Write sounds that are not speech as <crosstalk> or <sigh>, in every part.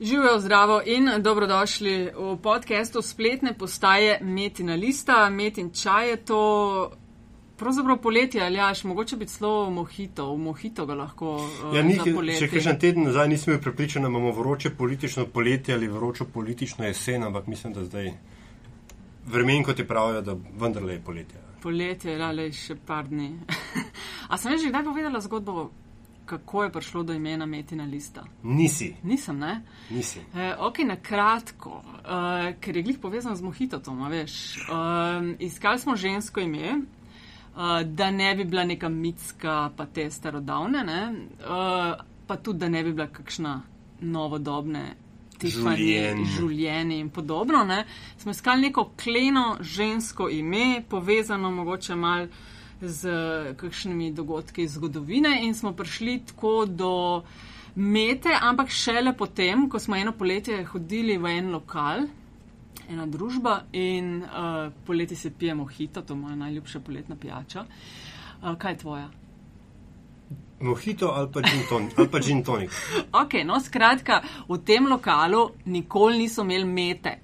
Živijo zdravo in dobrodošli v podkastu spletne postaje Metina lista. Metin čaj je to pravzaprav poletje ali až, mogoče biti celo mohito, v mohito ga lahko. Uh, ja, ni, še kakšen teden nazaj nismo bili prepričani, da imamo vroče politično poletje ali vročo politično jesen, ampak mislim, da zdaj vremen, kot je pravijo, da vendarle je poletje. Poletje, ali še par dni. <laughs> A sem že kdaj povedala zgodbo? Kako je prišlo do imena Metina lista? Nisi. Nisem, ne? Nisi. E, ok, na kratko, e, ker je glih povezan z mohitotom, veš. E, iskali smo žensko ime, e, da ne bi bila neka mitska, pa te starodavne, ne? E, pa tudi, da ne bi bila kakšna novodobne. Življenje in podobno. Ne? Smo iskali neko kleno žensko ime, povezano mogoče malo z kakšnimi dogodki iz zgodovine in smo prišli tako do mete, ampak šele potem, ko smo eno poletje hodili v en lokal, ena družba in uh, poleti se pijemo hito, to je moja najljubša poletna pijača. Uh, kaj je tvoja? Mohito ali pa gin tonik. <laughs> Ali pa gin tonik. ok, no skratka, v tem lokalu nikoli niso imeli mete.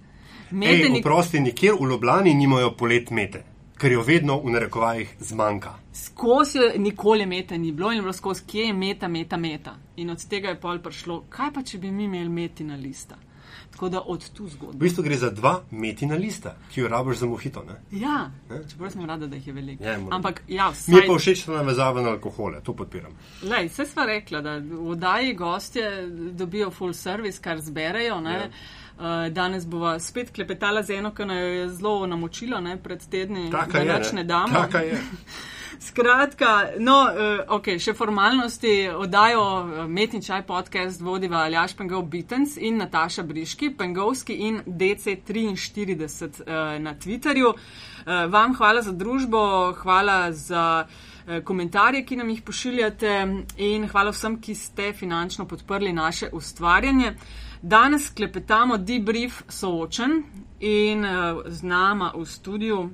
Mete Ej, nik... Prosti, nikjer v Ljubljani nimajo polet mete ker jo vedno v narekovajih zmanjka. Skozi nikoli meta ni bilo in bilo skozi, kje je meta, meta, meta. In od tega je pol prišlo, kaj pa če bi mi imeli metina lista. Tako da od tu zgodba. V bistvu gre za dva metina lista, ki jo rabiš za mohito. Ne? Ja, čeprav sem rada, da jih je veliko. Ja, Ampak ja, vsaj... mi je pa všeč ta navezava na alkohole, to podpiram. Lej, vse sva rekla, da v oddaji gostje dobijo full service, kar zberejo. Ja. Uh, danes bova spet klepetala z eno, ki jo je zelo namočila ne, pred tedni, da več ne damo. <laughs> Skratka, no, uh, ok, še formalnosti oddajo uh, Metni čaj podcast vodiva Aljaš Pengov Bitens in Nataša Briški, Pengovski in DC43 uh, na Twitterju. Uh, vam hvala za družbo, hvala za uh, komentarje, ki nam jih pošiljate in hvala vsem, ki ste finančno podprli naše ustvarjanje. Danes klepetamo debrief soočen in uh, z nama v studiu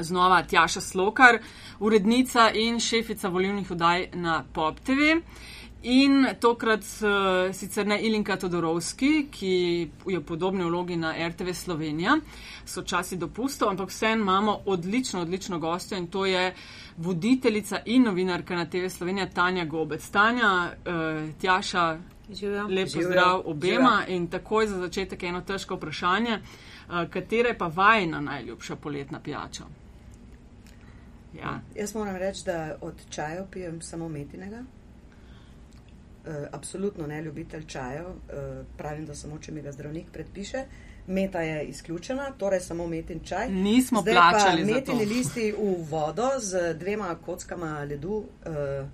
znova Tjaša Slokar, urednica in šefica volivnih oddaj na Pop TV. In tokrat uh, sicer ne Ilinka Todorovski, ki je v podobni vlogi na RTV Slovenija, so časi dopustov, ampak vseeno imamo odlično, odlično gostjo in to je voditeljica in novinarka na TV Slovenija Tanja Gobec. Tanja, uh, Tjaša, Lep pozdrav obema Živijo. in takoj za začetek eno težko vprašanje. Uh, katera je pa vajna najljubša poletna pijača? Ja. Jaz moram reči, da od čajev pijem samo metinega. Uh, absolutno ne ljubitelj čajev. Uh, pravim, da samo, če mi ga zdravnik predpiše. Meta je izključena, torej samo metin čaj. Nismo Zdaj plačali. Metini listi v vodo z dvema kockama ledu, uh,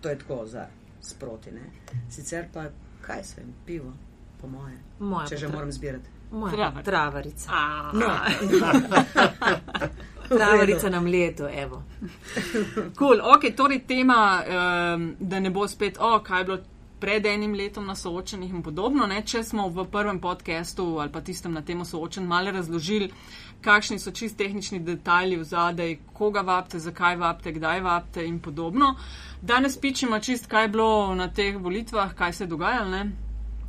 to je tako za sproti. Ne? Sicer pa kaj svem, pivo, po moje. moje če že tra... moram zbirati. Moja travarica. No. <laughs> travarica nam leto, evo. Cool. Ok, torej tema, um, da ne bo spet, o, oh, kaj je bilo pred enim letom na soočenih in podobno. Ne? Če smo v prvem podkastu ali pa tistem na temo soočen malo razložili, kakšni so čist tehnični detalji v zadej, koga vabite, zakaj vabite, kdaj vabite in podobno. Danes pičemo čist, kaj je bilo na teh volitvah, kaj se je dogajalo,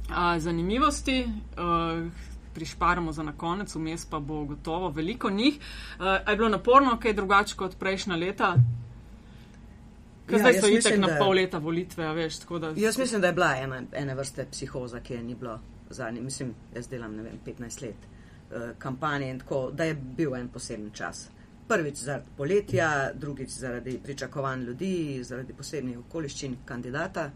A, zanimivosti. A, Prišparamo za na konec, vmes pa bo gotovo veliko njih. Uh, je bilo naporno, kaj drugače kot prejšnja leta? Kaj ja, zdaj so itek na pol leta volitve, veš? Da... Jaz mislim, da je bila ena, ena vrste psihoza, ki je ni bilo zadnji. Mislim, jaz delam, ne vem, 15 let uh, kampanje in tako, da je bil en poseben čas. Uh, prvič zaradi poletja, drugič zaradi pričakovanj ljudi, zaradi posebnih okoliščin kandidata,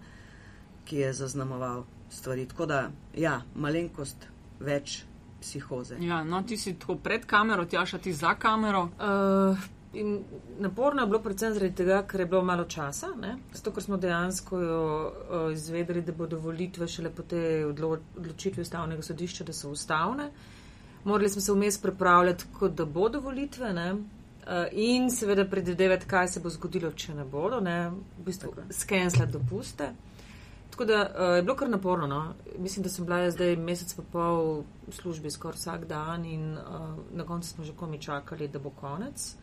ki je zaznamoval stvari. Tako da, ja, malenkost več psihoze. Ja, no, ti si tako pred kamero, ti ašati za kamero. Uh, In naporno je bilo predvsem zaradi tega, ker je bilo malo časa, ne? zato ker smo dejansko jo, o, izvedeli, da bodo volitve šele po tej odlo odločitvi ustavnega sodišča, da so ustavne. Morali smo se vmes pripravljati, kot da bodo volitve, ne? Uh, in seveda predvidevati, kaj se bo zgodilo, če ne bodo, ne, v bistvu skenslati dopuste. Tako da uh, je bilo kar naporno. No. Mislim, da sem bila zdaj mesec pa pol v službi skoraj vsak dan in uh, na koncu smo že komi čakali, da bo konec.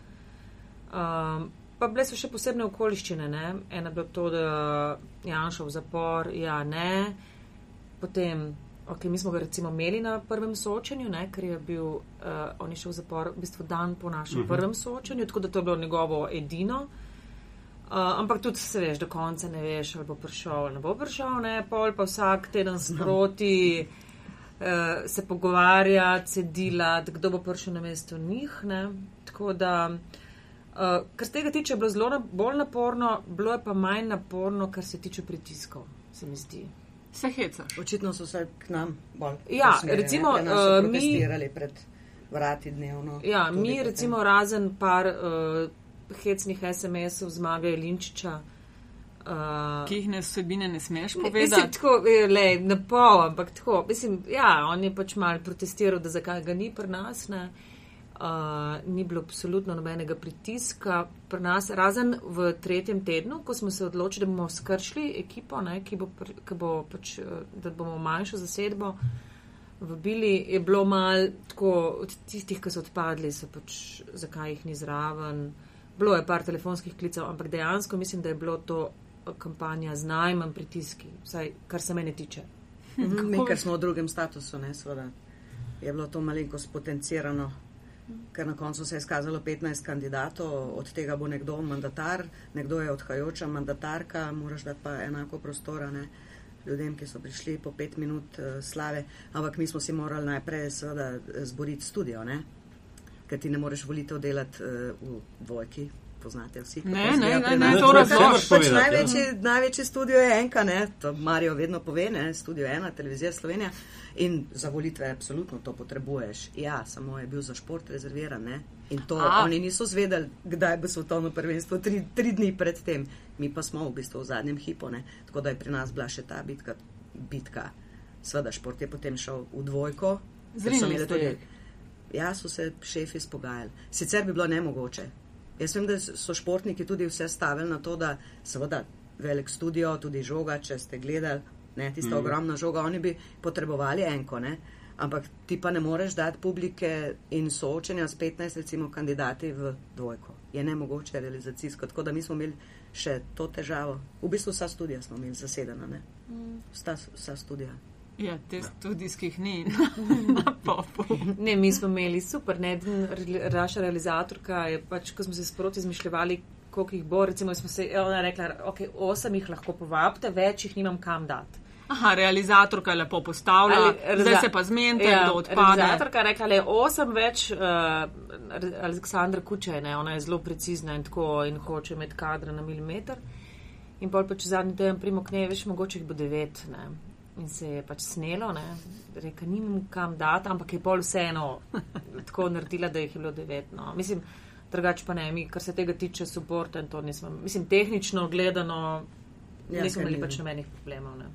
Um, pa bile so še posebne okoliščine. Ne. Ena je bilo to, da Janša v zapor, ja, ne. Potem Okay, mi smo ga recimo imeli na prvem soočenju, ne, ker je bil, uh, on je šel v zapor v bistvu dan po našem uh Mhm. -huh. prvem soočenju, tako da to je bilo njegovo edino. Uh, ampak tudi se veš, do konca ne veš, ali bo prišel ali ne bo prišel, ne, pol pa vsak teden sproti uh, se pogovarjati, cedilati, kdo bo prišel na mesto njih. Ne. Tako da, uh, kar se tega tiče, je bilo zelo na, bolj naporno, bilo je pa manj naporno, kar se tiče pritiskov, se mi zdi. Se hecaš. Očitno so se k nam bolj. Ja, usmerjene. recimo, eh, mi- protestirali pred vrati dnevno. Ja, mi potem. recimo razen par uh, hecnih SMS-ov zmage Linčiča. Uh, Ki jih ne vsebine ne smeš Mislim, povedati. tako, eh, lej, ne pol, ampak tako. Mislim, ja, on je pač mal protestiral, da zakaj ga ni pri nas. Ne. Uh, ni bilo absolutno nobenega pritiska pri nas, razen v tretjem tednu, ko smo se odločili, da bomo skršili ekipo, ne, ki bo, ki bo pač, eh, da bomo manjšo zasedbo vabili, je bilo mal tako od tistih, ki so odpadli, so pač zakaj jih ni zraven. Bilo je par telefonskih klicev, ampak dejansko mislim, da je bilo to kampanja z najmanj pritiski, vsaj kar se mene tiče. Mhm, Mi, ker smo v drugem statusu, ne, seveda, je bilo to malenkost potencirano, ker na koncu se je skazalo 15 kandidatov, od tega bo nekdo mandatar, nekdo je odhajajoča mandatarka, moraš dati pa enako prostora ne, ljudem, ki so prišli po pet minut uh, slave, ampak mi smo si morali najprej seveda zboriti studio, ne, ker ti ne moreš volitev delati uh, v dvojki. Poznate vsi. Ne, ne, ne, ne, to razloži. Pač povedati, ja. največji, največji studio je enka, ne? to Marijo vedno pove, ne? studio ena, televizija Slovenija. In za volitve absolutno to potrebuješ. Ja, samo je bil za šport rezerviran. Ne? In to A. Oni niso zvedeli, kdaj bo svetovno prvenstvo, tri, tri dni pred tem. Mi pa smo v bistvu v zadnjem hipu, ne? tako da je pri nas bila še ta bitka. bitka. Sveda, šport je potem šel v dvojko. Zrinili ste jih. Ja, so se šefi spogajali. Sicer bi bilo nemogoče. Jaz vem, da so športniki tudi vse stavili na to, da seveda velik studio, tudi žoga, če ste gledali, ne, tista mm. ogromna žoga, oni bi potrebovali enko, ne. Ampak ti pa ne moreš dati publike in soočenja s 15 recimo kandidati v dvojko. Je nemogoče realizacijsko. Tako da mi smo imeli še to težavo. V bistvu vsa studija smo imeli zasedena, ne. Vsa, vsa studija. Ja, te studijskih ni <laughs> na popu. Ne, mi smo imeli super, ne, naša realizatorka je pač, ko smo se sproti izmišljali, koliko jih bo, recimo smo se, je ona rekla, ok, osem jih lahko povabite, več jih nimam kam dati. Aha, realizatorka je lepo postavila, zdaj se pa zmenite, ja, kdo odpade. Realizatorka je rekla, je osem več, uh, Aleksandra Kuče, ne, ona je zelo precizna in tako in hoče imeti kadra na milimeter. In pol pač zadnji teden primok ne, veš, mogoče jih bo devet, ne. In se je pač snelo, ne, reka, nimam kam dati, ampak je pol vseeno tako naredila, da jih je bilo devet, no. Mislim, drugače pa ne, mi, kar se tega tiče, suporta in to nismo, mislim, tehnično gledano, Ja, nismo imeli pač nobenih problemov, ne.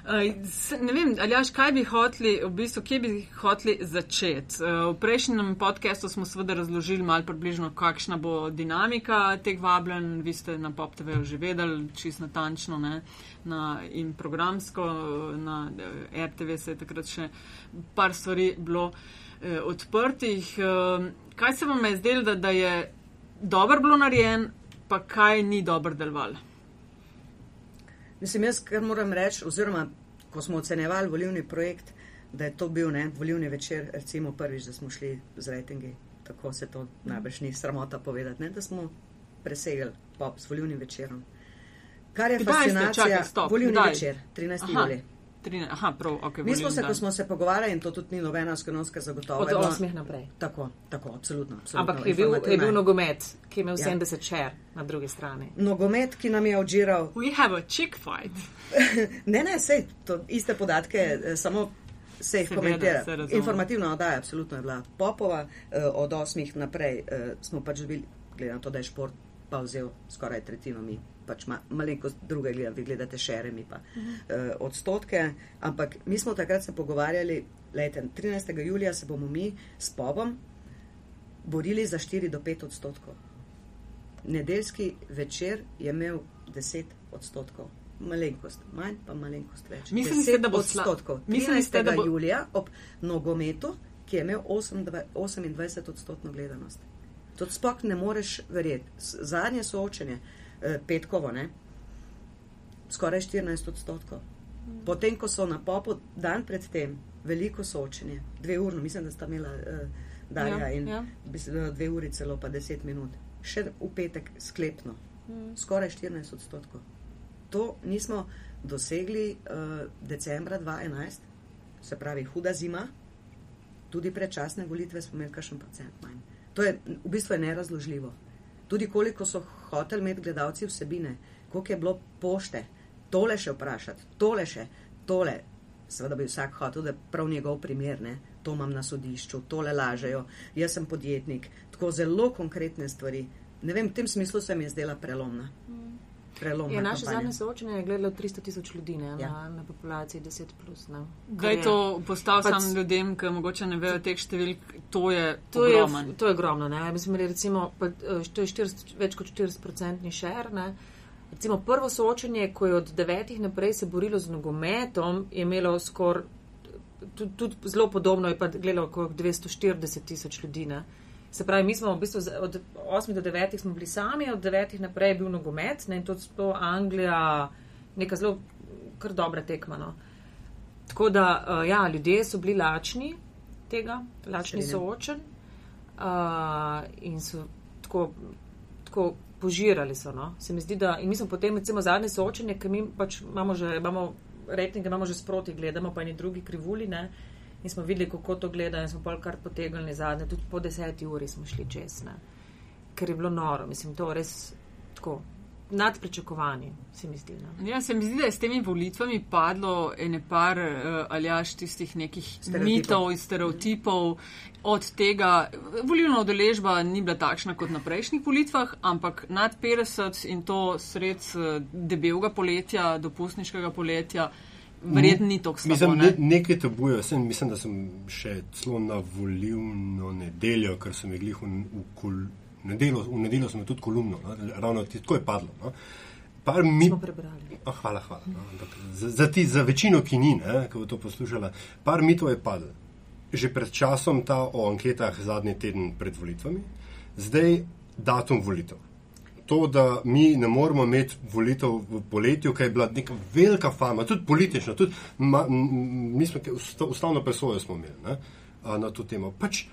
Uh, s- ne vem, Aljaš, kaj bi hoteli, v bistvu, kje bi hoteli začeti? Uh, v prejšnjem podkastu smo seveda razložili malo približno, kakšna bo dinamika teh vabljen. Vi ste na Pop TV že vedeli, čist natančno ne? Na, in programsko. Na eh, RTV se je takrat še par stvari bilo eh, odprtih. Eh, kaj se vam je zdelo, da, da je dobro bilo narejen, pa kaj ni dobro delovalo? Mislim, jaz kar moram reči, oziroma ko smo ocenjevali volivni projekt, da je to bil ne, volivni večer, recimo prvič, da smo šli z rejtingi, tako se to najbrž ni sramota povedati, ne, da smo presegli pop s volivnim večerom. Kar je Kdaj fascinacija, Čakaj, stop, volivni kdaj? večer, 13. Aha. julij. Aha, prav, ok. Mi smo se, dan. ko smo se pogovarjali, in to tudi ni nobena skrivnostka zagotovo. Od je bilo- osmih naprej. Tako, tako, absolutno. absolutno Ampak je bil, je bil nogomet, ki je imel Ja. 70 šer na drugi strani. Nogomet, ki nam je odžiral We have a chick fight. <laughs> Ne, ne, sej, to iste podatke, eh, samo se jih komentira. se. Informativna oddaja, absolutno je bila popova, eh, od osmih naprej eh, smo pač dobili, glede na to, da je šport pa vzel skoraj tretjino, mi pač ma, malenkost druge gledam, vi gledate šere, mi pa eh, odstotke, ampak mi smo takrat se pogovarjali, lejte, 13. julija se bomo mi s pobom borili za 4 do 5 odstotkov. Nedeljski večer je imel 10 odstotkov. Malenkost, manj pa malenkost več. Mislili ste, 10 da bo odstotkov. mislili ste, da 13. bo- julija ob nogometu, ki je imel 28 28 odstotno gledanost. To sploh ne moreš verjeti. Zadnje soočenje, petkovo, ne, skoraj 14 odstotkov. Potem, ko so na popu dan predtem veliko soočenje, dve urno, mislim, da sta imela uh, Darja Ja, in ja. ja. dve uri celo pa deset minut. Še v petek sklepno, Mm. skoraj 14 odstotkov. To nismo dosegli uh, decembra 2011, se pravi huda zima, tudi predčasne volitve smo imeli kakšen procent manj. To je v bistvu je nerazložljivo. Tudi koliko so hoteli imeti gledalci vsebine, koliko je bilo pošte, tole še vprašati, tole še, tole. Seveda bi vsak hotel, da je prav njegov primer, ne? to imam na sodišču, tole lažejo, jaz sem podjetnik, tako zelo konkretne stvari. Ne vem, v tem smislu se mi je zdela prelomna. Prelomna Ja, naše kampanja. zadnje soočenje je gledalo 300 tisoč ljudi ne, Ja. na, na populaciji 10. Plus, ne. Kar Daj je- to postav pač- sam ljudem, ki mogoče ne vejo teh številk, to je To je, ogromen. to je ogromno. Ne? Mi smo imeli recimo, pa, eh, to je 40, več kot 40-odstotni šer. Ne? Recimo prvo soočenje, ko je od devetih naprej se borilo z nogometom, je imelo skoraj tudi, tudi zelo podobno, je pa gledalo okrog 240 tisoč ljudi. Ne? Se pravi, mi smo v bistvu od 8 do 9 smo bili sami, od 9 naprej je bil nogomet ne? in to sploh Anglija, neka zelo kar dobra tekma. No? Tako da, uh, ja, ljudje so bili lačni tega, lačni soočen uh, in so tako, tako požirali. So, no? Se mi zdi, da in mi smo potem, recimo, zadnje soočenje, ker mi pač imamo že, imamo rejtinge, imamo že sproti, gledamo pa eni drugi krivuli. Ne? In smo videli, kako to gleda, in smo pol kar potegnili zadnje, tudi po deseti uri smo šli čez, ne? ker je bilo noro, mislim, to res tako nad pričakovanji, se mi zdi. Ne? Ja, se mi zdi, da je s temi volitvami padlo ene par uh, aljaš tistih nekih Stereotipov. mitov in stereotipov. Od tega volilna udeležba ni bila takšna kot na prejšnjih volitvah, ampak nad 50 in to sred uh, debelega poletja, dopustniškega poletja, verjetno ni tako slabo. Mislim, ne? ne, nekaj tabujev. Sem, mislim, da sem še celo na volilno nedeljo, ker sem jih glih v, v, kol, nedeljo, v nedeljo sem tudi kolumno. No, ravno tako je padlo. No. Par mi, Smo prebrali. oh, hvala, hvala. No, ampak za, za, ti, za večino, ki ni, ne, ki bo to poslušala, par mitov je padlo. Že pred časom ta o anketah zadnji teden pred volitvami, zdaj datum volitev. To, da mi ne moremo imeti volitev v poletju, ki je bila neka velika fama, tudi politična, tudi ma, m, smo, usta- ustavno presojo smo imeli ne, na to temo. Pač,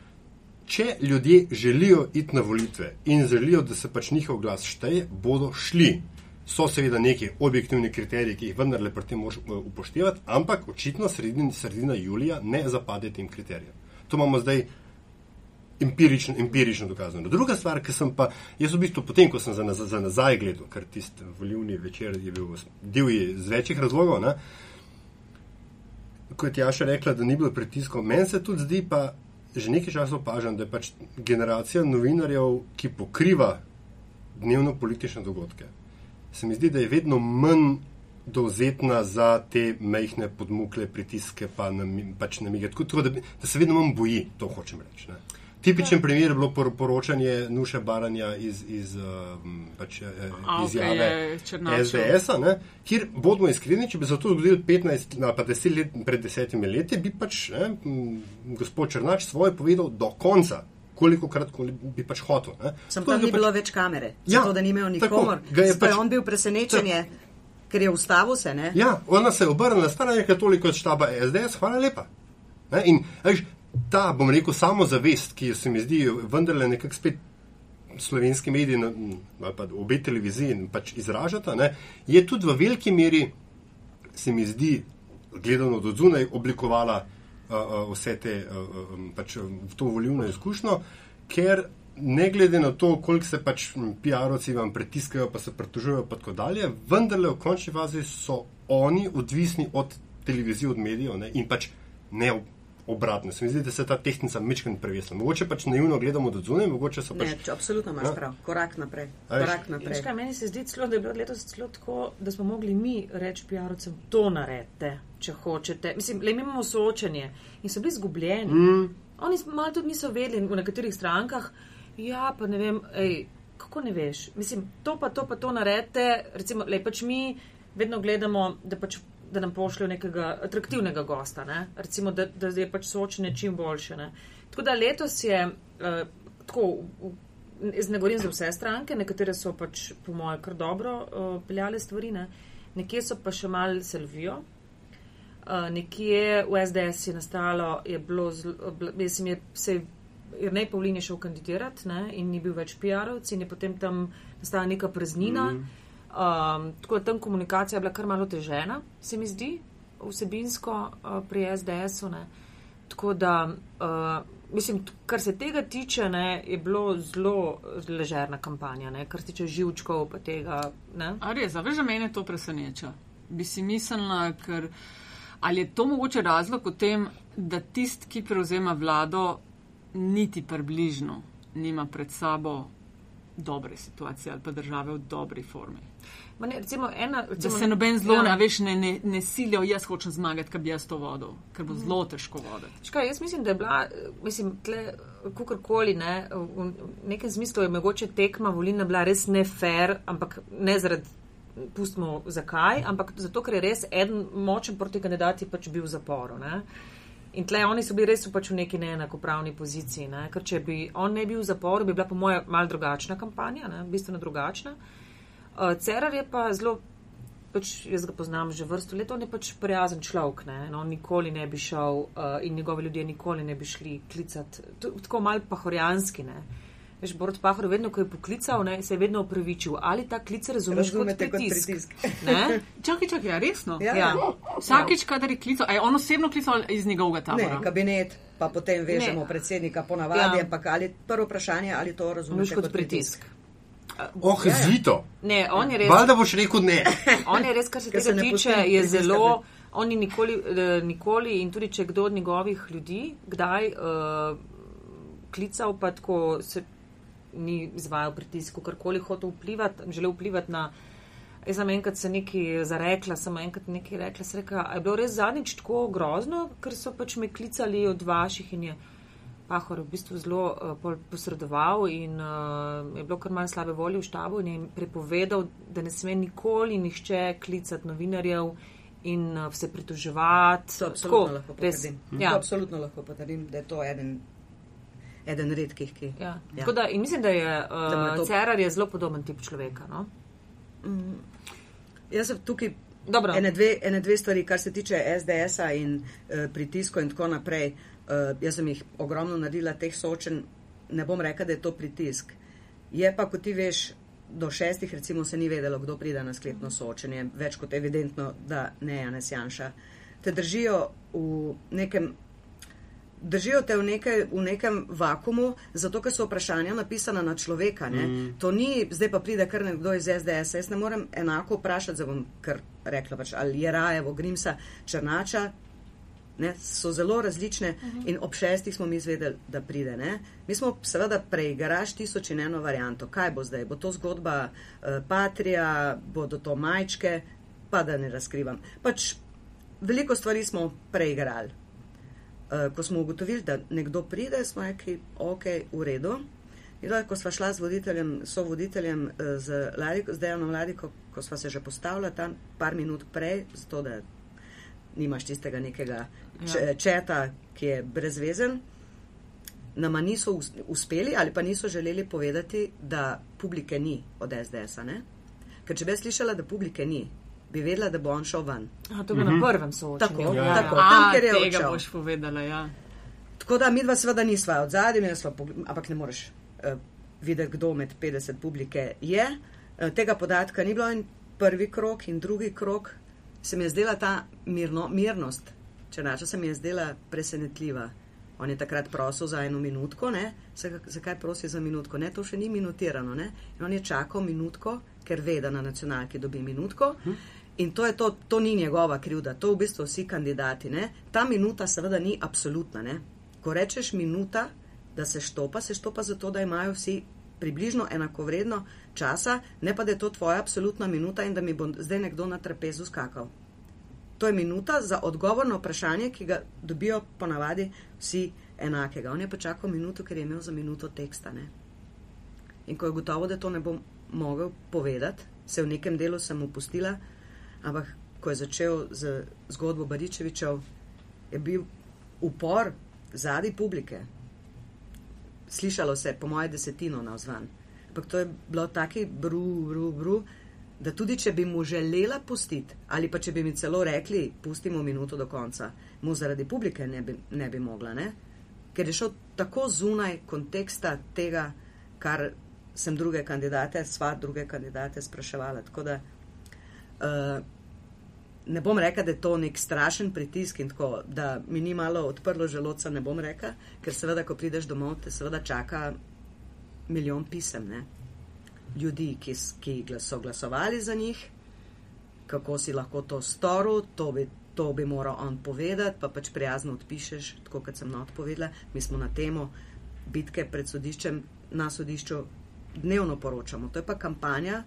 če ljudje želijo iti na volitve in želijo, da se pač njihov glas šteje, bodo šli. So seveda neki objektivni kriteriji, ki jih vendarle pri tem moraš eh, upoštevati, ampak očitno sredin, sredina julija ne zapade tem kriterijem. To imamo zdaj empirično, empirično dokazano. Druga stvar, ki sem pa, jaz v bistvu potem, ko sem za, naz, za nazaj gledal, ker tisti volivni večer je bil divji z večjih razlogov, ne, kot je Jaša rekla, da ni bilo pritiskov, meni se tudi zdi pa, že nekaj časa opažam, da je pač generacija novinarjev, ki pokriva dnevno politične dogodke, se mi zdi, da je vedno manj dovzetna za te mehke podmukle, pritiske, pa nami- pač namige. Tako, tako da, da se vedno manj boji, to hočem reči. Ne. Tipičen primer je bilo por- poročanje Nuša Baranja iz, iz, um, pač, eh, izjave je Černačev. SDS-a, ne, kjer bodimo iskreni, če bi se to zgodilo 15 ali pa 10 let pred desetimi leti, bi pač ne, gospod Črnač svoje povedal do konca, koliko krat koli bi pač hotel. Ne. Sem Tako tam ni pač- bilo več kamere, Ja, zato da ni imel nikomor. je Zato je pač- on bil presenečenje, ker je ustavil se, ne? Ja, ona se je obrnila, stara je toliko od štaba SDS, hvala lepa. Ne, in veš, ta, bom rekel, samozavest, ki se mi zdi vendarle nekako spet slovenski mediji ali pa obe televiziji pač izražata, ne, je tudi v veliki meri, se mi zdi, gledano od zunaj, oblikovala uh, uh, vse te uh, um, pač, um, to volivno izkušnjo, ker ne glede na to, koliko se pač PR-ovci vam pritiskajo, pa se pritožujejo, pa tako dalje, vendarle v končni fazi so oni odvisni od televizije, od medijev ne, in pač ne ob- obratno. Se mi zdi, da se ta tehnika mečken prevesla. Mogoče pač naivno gledamo do zunaj, mogoče so pač. Ne, če absolutno imaš Ja. prav. Korak naprej. A veš, Korak Veš naprej. kaj, meni se zdi celo, da je bilo letos celo tako, da smo mogli mi reči PR-ovcem, to naredite, če hočete. Mislim, le mi imamo soočenje in so bili zgubljeni. Mm. Oni malo tudi niso vedeli v nekaterih strankah, ja, pa ne vem, ej, kako ne veš. Mislim, to pa to pa to naredite, recimo, le pač mi vedno gledamo, da pač da nam pošljajo nekega atraktivnega gosta, ne? recimo, da, da je pač soočenje čim boljše. Ne? Tako da letos je uh, tako, v, Jaz ne govorim za vse stranke, nekatere so pač, po mojem, kar dobro uh, peljale stvari, ne. nekje so pa še mal selvijo. Uh, nekje v SDS je nastalo, je bilo, mislim, je se Jrnej Pavlin je šel kandidirati ne, in ni bil več PR-ovc in je potem tam nastala neka praznina. Mm. Um, tako da tam komunikacija je bila kar malo težena, se mi zdi, vsebinsko uh, pri SDS-u. Tako da, uh, mislim, kar se tega tiče, ne, je bilo zelo ležerna kampanja, ne, kar se tiče živčkov pa tega. Ne. A res, a veš, da mene to preseneča. Bi si mislila, ker ali je to mogoče razlog v tem, da tist, ki prevzema vlado, niti približno nima pred sabo dobre situacije ali pa države v dobri formi. Ne, recimo, ena, Da recimo, se noben zelo, ja. ja. veš, ne, ne, ne silijo, jaz hočem zmagati, ker bi jaz to vodil, ker bo zelo težko voditi. Škaj, jaz mislim, da je bila, mislim, tle, kukorkoli, ne, v nekem smislu je mogoče tekma volilna bila res ne fair, ampak ne zaradi, pustimo zakaj, ampak zato, ker je res en močen proti kandidat je pač bil v zaporu. Ne. In tle oni so bili res pač v neki neenakopravni poziciji, ne. ker če bi on ne bil v zaporu, bi bila po mojem mal drugačna kampanja, ne, bistveno drugačna. Uh, Cerar je pa zelo pač jaz ga poznam že vrsto let, on je pač prijazen človek, ne, no, on nikoli ne bi šel uh, in njegovi ljudje nikoli ne bi šli klicati, tako mal pahorjanski, ne. Veš, Borod Pahor, vedno, ko je poklical, ne, se je vedno upravičil, ali ta klic razumeš Razumete kot kot pritisk. pritisk. Ne? <laughs> Čakaj, čakaj, ja, resno. Ja. Ja. Vsakič, kadar je klical, a je on osebno klical iz njegovega Ne, tabora. kabinet, pa potem vežemo Ne. predsednika ponavadi, Ja. ampak ali prvo vprašanje, ali to Veš razumete kot pritisk. Oh, Ja, ja. zito. Ne, on je res. Valjda boš rekel ne. <laughs> On je res, kar se Ker se tega ne tiče, je zelo. On ni nikoli, eh, nikoli in tudi če kdo od njegovih ljudi kdaj uh, klical, pa tako se ni izvajal pritisk, karkoli hotel vplivati, želel vplivati na. Jaz sem enkrat se nekaj zarekla, sem enkrat nekaj rekla, sem rekla, a je bilo res zadnjič tako grozno, ker so pač me klicali od vaših in je Pahor v bistvu zelo uh, posredoval in uh, je bilo kar malo slabe volje v štabu in je prepovedal, da ne sme nikoli nihče klicati novinarjev in uh, se pritoževati. To absolutno lahko res. potrdim. To Ja. absolutno lahko potrdim, da je to eden, eden redkih, ki. Ja. Ja. Tako Da, in mislim, da je Da uh, to- Cerar je zelo podoben tip človeka. No? Jaz sem tukaj Dobro. ene dve, ene dve stvari, kar se tiče SDS-a in uh, pritiskov in tako naprej. Uh, jaz sem jih ogromno naredila teh soočen, ne bom rekla, da je to pritisk. Je pa, kot ti veš, do šestih recimo se ni vedelo, kdo pride na sklepno soočenje. Več kot evidentno, da ne Janes Janša. Te držijo v nekem. Držijo te v, neke, v nekem vakumu, zato ker so vprašanja napisana na človeka. Mm. To ni, zdaj pa pride kar nekdo iz SDS. Jaz ne morem enako vprašati, zdaj bom kar rekla, pač, ali je Rajevo, Grimsa, Črnača. Ne, so zelo različne uh -huh. in ob šestih smo mi izvedeli, da pride. Ne. Mi smo seveda preigraš tisoč in eno varianto. Kaj bo zdaj? Bo to zgodba uh, Patrija, bodo to majčke, pa da ne razkrivam. Pač veliko stvari smo preigrali. Uh, ko smo ugotovili, da nekdo pride, smo rekli, ok, v redu. Ila, ko sva šla z voditeljem, so voditeljem uh, z, Ladiko, z Dejanom Ladiko, ko sva se že postavila tam par minut prej, zato da nimaš tistega nekega če, četa, ki je brezvezen, nama niso us- uspeli ali pa niso želeli povedati, da publike ni od SDS-a. Ker če bi slišala, da publike ni, bi vedela, da bo on šel ven. A, to je bilo na prvem soočenju. Tako, Ja, tako. ja. Tam, kjer je tega odšel. boš povedala, ja. Tako da mi dva seveda nisva od zadnje, mi pogl- ampak ne moreš uh, videti, kdo med 50 publike je. Uh, tega podatka ni bilo in prvi krok in drugi krok se mi je zdela ta mirno, mirnost. Če nača se mi je zdela presenetljiva. On je takrat prosil za eno minutko, ne? Zakaj, prosi za minutko? Ne, to še ni minutirano. Ne? In on je čakal minutko, ker ve, da na nacionalki dobi minutko. In to, je to, to ni njegova krivda, to v bistvu vsi kandidati. Ne? Ta minuta seveda ni absolutna. Ne? Ko rečeš minuta, da se štopa, se štopa zato, da imajo vsi približno enakovredno časa, ne pa da je to tvoja absolutna minuta in da mi bo zdaj nekdo na trapezu skakal. To je minuta za odgovor na vprašanje, ki ga dobijo ponavadi vsi enakega. On je pa čakal minuto, ker je imel za minuto teksta. Ne? In ko je gotovo, da to ne bom mogel povedati, se v nekem delu sem upustila, ampak ko je začel z zgodbo Baričevičev, je bil upor zadnji publike. Slišalo se je, po moje, desetino na vzvan. Ampak to je bilo taki bru, bru, bru, da tudi če bi mu želela pustiti, ali pa če bi mi celo rekli, pustimo minuto do konca, mu zaradi publike ne bi, ne bi mogla, ne? ker je šel tako zunaj konteksta tega, kar sem druge kandidate, sva druge kandidate spraševala. Tako da uh, ne bom rekla, da je to nek strašen pritisk in tako, da mi ni malo odprlo želodca, ne bom rekla, ker seveda, ko prideš domov, te seveda čaka milijon pisem. Ne? ljudi, ki, ki so glasovali za njih, kako si lahko to storil, to bi, to bi moral on povedati, pa pač prijazno odpišeš, tako kot sem not povedala. Mi smo na temo bitke pred sodiščem na sodišču dnevno poročamo. To je pa kampanja,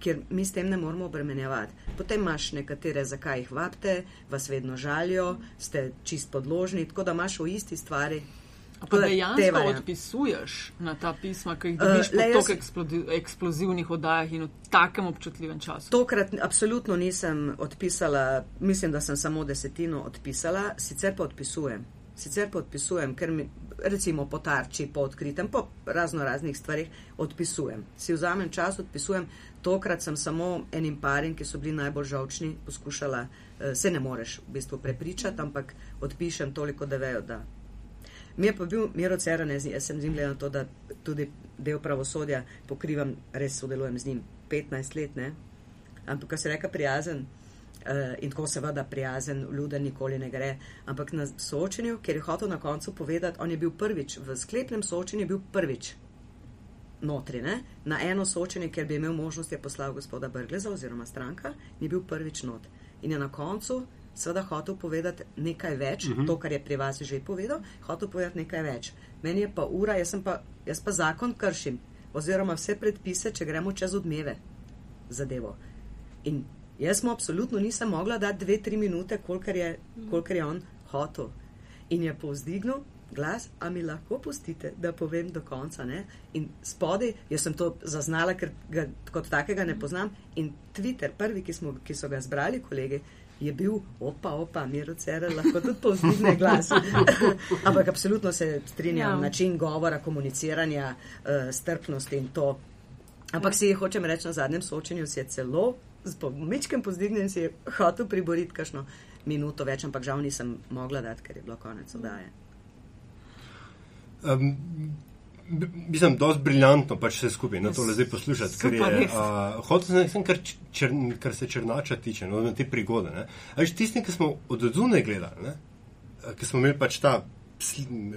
kjer mi s tem ne moramo obremenjevati. Potem imaš nekatere, zakaj jih vabite, vas vedno žalijo, ste čist podložni, tako da imaš v isti stvari Pa dejansko odpisuješ na ta pisma, ki jih dobiš uh, po tako eksplozivnih oddajah in v takem občutljivem času? Tokrat absolutno nisem odpisala, mislim, da sem samo desetino odpisala, sicer pa odpisujem. Sicer pa odpisujem, ker mi recimo po tarči, po odkritem, po razno raznih stvarih odpisujem. Si vzamem čas, odpisujem. Tokrat sem samo enim parim, ki so bili najbolj žalčni, poskušala, uh, se ne moreš v bistvu prepričati, ampak odpišem toliko, da vejo, da Mi je pa bil Miro Ceranez, jaz sem z njim gledal to, da tudi del pravosodja pokrivam, res sodelujem z njim 15 let, ne? ampak ko se reka prijazen in tako seveda prijazen, ljuden nikoli ne gre, ampak na soočenju, ker je hotel na koncu povedati, on je bil prvič, v sklepnem soočenju je bil prvič notri, ne? na eno soočenje, ker bi imel možnost, je poslal gospoda Brgleza oziroma stranka, ni bil prvič not. In je na koncu seveda hotel povedati nekaj več, uh mhm. -huh. to, kar je pri vas že povedal, hotel povedati nekaj več. Meni je pa ura, jaz pa, jaz pa zakon kršim, oziroma vse predpise, če gremo čez odmeve zadevo. In jaz mu absolutno nisem mogla dati dve, tri minute, kolikor je, kolikor je on hotel. In je povzdignil glas, a mi lahko pustite, da povem do konca. Ne? In spodaj, jaz sem to zaznala, ker ga kot takega ne poznam. In Twitter, prvi, ki, smo, ki so ga zbrali, kolegi, je bil, opa, opa, Miro Cerer, lahko tudi povzdigne glas. <laughs> Ampak absolutno se strinjam, ja. način govora, komuniciranja, uh, strpnosti in to. Ampak ja. si hočem reči, na zadnjem soočenju si je celo z pomičkem povzdignjen, si je hotel priboriti kakšno minuto več, ampak žal nisem mogla dati, ker je bilo konec oddaje. Um, Mislim, da je zelo briljantno pač vse skupaj na to zdaj poslušati. Ker je, uh, hotel sem, kar, čr, kar se črnača tiče, no, na te prigode. Veš, tisti, ki smo od odzune gledali, ne? ki smo imeli pač ta